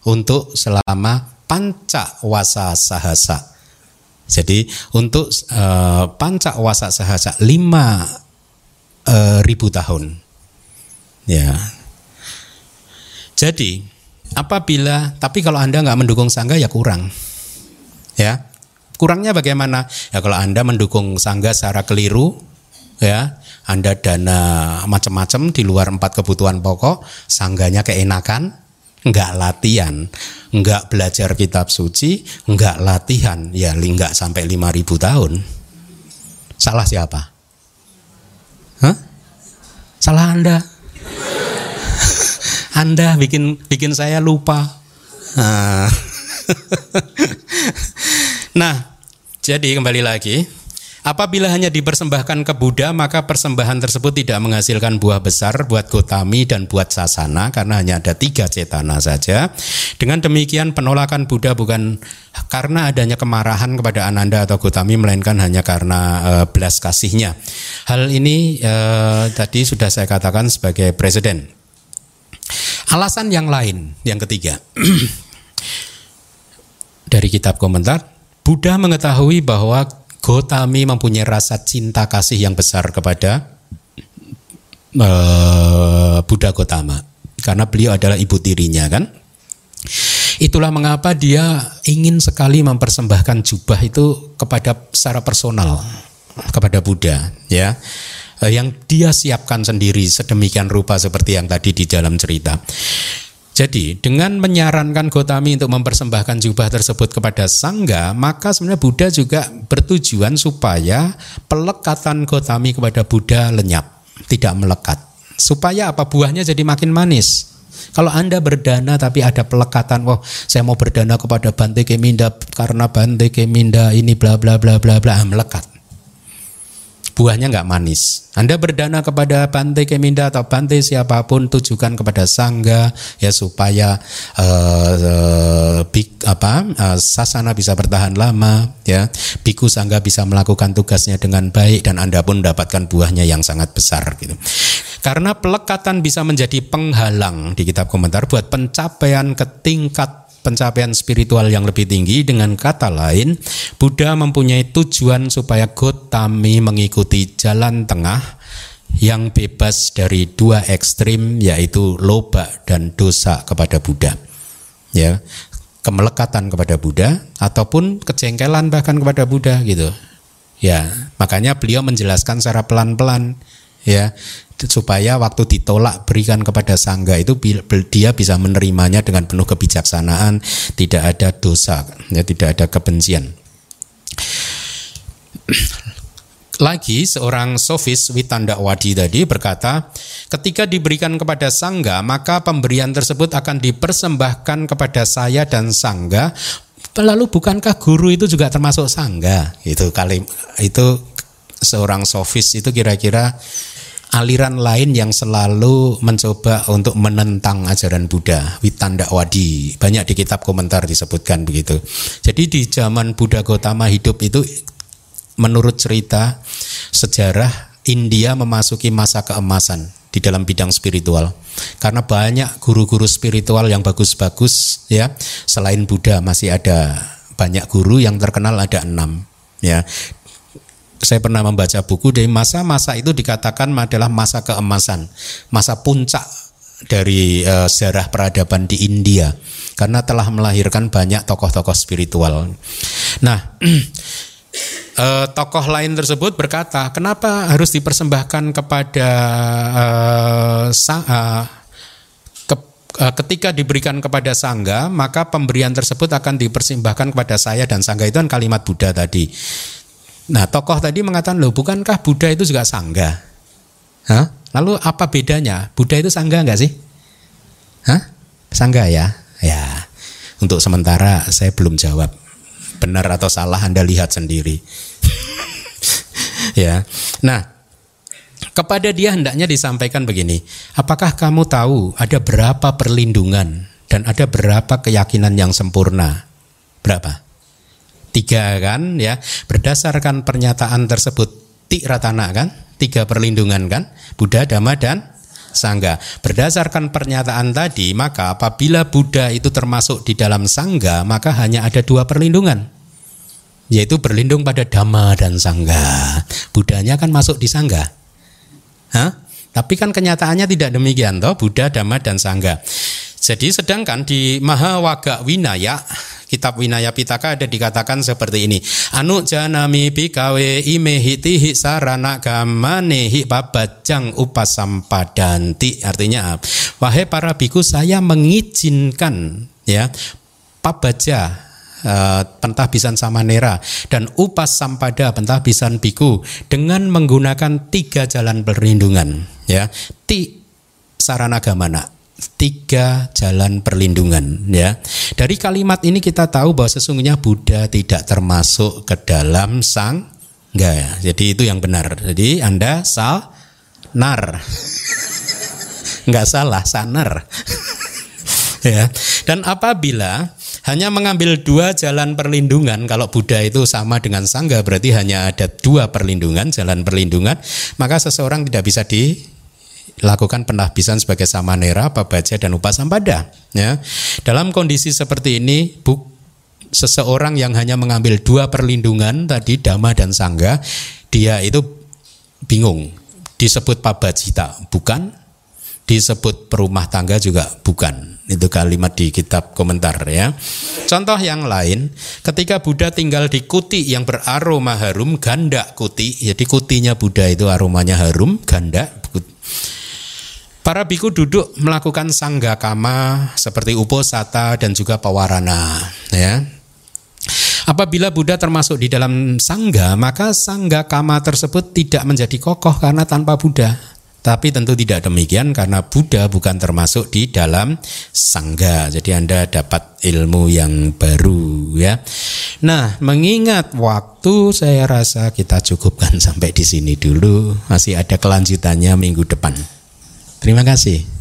untuk selama panca wasa sahasa. Jadi untuk uh, panca wasa sahasa lima uh, ribu tahun. Ya. Jadi apabila tapi kalau anda nggak mendukung sangga ya kurang. Ya. Kurangnya bagaimana? Ya kalau anda mendukung sangga secara keliru, ya anda dana macam-macam di luar empat kebutuhan pokok, sangganya keenakan, nggak latihan, nggak belajar kitab suci, nggak latihan, ya nggak sampai lima ribu tahun. Salah siapa? Hah? Salah Anda. anda bikin bikin saya lupa. Nah, nah jadi kembali lagi Apabila hanya dipersembahkan ke Buddha, maka persembahan tersebut tidak menghasilkan buah besar buat Gotami dan buat Sasana karena hanya ada tiga cetana saja. Dengan demikian penolakan Buddha bukan karena adanya kemarahan kepada Ananda atau Gotami, melainkan hanya karena uh, belas kasihnya. Hal ini uh, tadi sudah saya katakan sebagai presiden. Alasan yang lain, yang ketiga, dari kitab komentar, Buddha mengetahui bahwa Gotami mempunyai rasa cinta kasih yang besar kepada uh, Buddha Gotama karena beliau adalah ibu tirinya kan. Itulah mengapa dia ingin sekali mempersembahkan jubah itu kepada secara personal kepada Buddha ya eh, yang dia siapkan sendiri sedemikian rupa seperti yang tadi di dalam cerita. Jadi dengan menyarankan Gotami untuk mempersembahkan jubah tersebut kepada Sangga, maka sebenarnya Buddha juga bertujuan supaya pelekatan Gotami kepada Buddha lenyap, tidak melekat. Supaya apa buahnya jadi makin manis. Kalau Anda berdana tapi ada pelekatan, wah saya mau berdana kepada Bante Keminda karena Bante Keminda ini bla bla bla bla bla melekat buahnya nggak manis. Anda berdana kepada Bante Keminda atau Bante siapa pun tujukan kepada sangga ya supaya uh, uh, bik, apa uh, sasana bisa bertahan lama ya. Biku sangga bisa melakukan tugasnya dengan baik dan Anda pun mendapatkan buahnya yang sangat besar gitu. Karena pelekatan bisa menjadi penghalang di kitab komentar buat pencapaian ke tingkat pencapaian spiritual yang lebih tinggi. Dengan kata lain Buddha mempunyai tujuan supaya Gotami mengikuti jalan tengah yang bebas dari dua ekstrim yaitu loba dan dosa kepada Buddha. Ya kemelekatan kepada Buddha ataupun kejengkelan bahkan kepada Buddha gitu. Ya makanya beliau menjelaskan secara pelan-pelan ya supaya waktu ditolak berikan kepada sangga itu dia bisa menerimanya dengan penuh kebijaksanaan tidak ada dosa ya tidak ada kebencian lagi seorang sofis Witanda Wadi tadi berkata, ketika diberikan kepada sangga, maka pemberian tersebut akan dipersembahkan kepada saya dan sangga. Lalu bukankah guru itu juga termasuk sangga? Itu kali itu seorang sofis itu kira-kira aliran lain yang selalu mencoba untuk menentang ajaran Buddha, Witanda Wadi. Banyak di kitab komentar disebutkan begitu. Jadi di zaman Buddha Gotama hidup itu menurut cerita sejarah India memasuki masa keemasan di dalam bidang spiritual. Karena banyak guru-guru spiritual yang bagus-bagus ya. Selain Buddha masih ada banyak guru yang terkenal ada enam ya saya pernah membaca buku dari masa-masa itu dikatakan adalah masa keemasan, masa puncak dari uh, sejarah peradaban di India karena telah melahirkan banyak tokoh-tokoh spiritual. Nah, uh, tokoh lain tersebut berkata, kenapa harus dipersembahkan kepada uh, ke, uh, ketika diberikan kepada sangga, maka pemberian tersebut akan dipersembahkan kepada saya dan sangga itu kan kalimat Buddha tadi. Nah, tokoh tadi mengatakan, loh bukankah Buddha itu juga sangga? Hah? Lalu apa bedanya? Buddha itu sangga enggak sih? Hah? Sangga ya? Ya, untuk sementara saya belum jawab. Benar atau salah Anda lihat sendiri. ya. Nah, kepada dia hendaknya disampaikan begini, apakah kamu tahu ada berapa perlindungan dan ada berapa keyakinan yang sempurna? Berapa? Tiga kan ya berdasarkan pernyataan tersebut ratana kan tiga perlindungan kan Buddha Dhamma dan Sangga berdasarkan pernyataan tadi maka apabila Buddha itu termasuk di dalam Sangga maka hanya ada dua perlindungan yaitu berlindung pada Dhamma dan Sangga Buddhanya kan masuk di Sangga Hah? Tapi kan kenyataannya tidak demikian toh Buddha, Dhamma dan Sangga. Jadi sedangkan di Mahawaga Winaya kitab Winaya Pitaka ada dikatakan seperti ini. Anu janami bikawe imehiti hi sarana gamane babajang upasampadanti. Artinya wahai para biku saya mengizinkan ya pabaja uh, pentahbisan samanera dan upas sampada pentahbisan biku dengan menggunakan tiga jalan perlindungan ya ti sarana gamana tiga jalan perlindungan ya. Dari kalimat ini kita tahu bahwa sesungguhnya Buddha tidak termasuk ke dalam sang enggak ya. Jadi itu yang benar. Jadi Anda sal nar. Enggak salah, sanar. ya. Dan apabila hanya mengambil dua jalan perlindungan, kalau Buddha itu sama dengan Sangga berarti hanya ada dua perlindungan, jalan perlindungan, maka seseorang tidak bisa di lakukan penahbisan sebagai samanera, pabaja dan upasampada. Ya. Dalam kondisi seperti ini, bu, seseorang yang hanya mengambil dua perlindungan tadi dhamma dan sangga, dia itu bingung. Disebut pabajita bukan, disebut perumah tangga juga bukan. Itu kalimat di kitab komentar ya. Contoh yang lain, ketika Buddha tinggal di kuti yang beraroma harum, ganda kuti. Jadi kutinya Buddha itu aromanya harum, ganda. Para biku duduk melakukan sangga kama seperti uposata dan juga pawarana. Ya. Apabila Buddha termasuk di dalam sangga, maka sangga kama tersebut tidak menjadi kokoh karena tanpa Buddha. Tapi tentu tidak demikian karena Buddha bukan termasuk di dalam sangga. Jadi Anda dapat ilmu yang baru ya. Nah, mengingat waktu saya rasa kita cukupkan sampai di sini dulu. Masih ada kelanjutannya minggu depan. Terima kasih.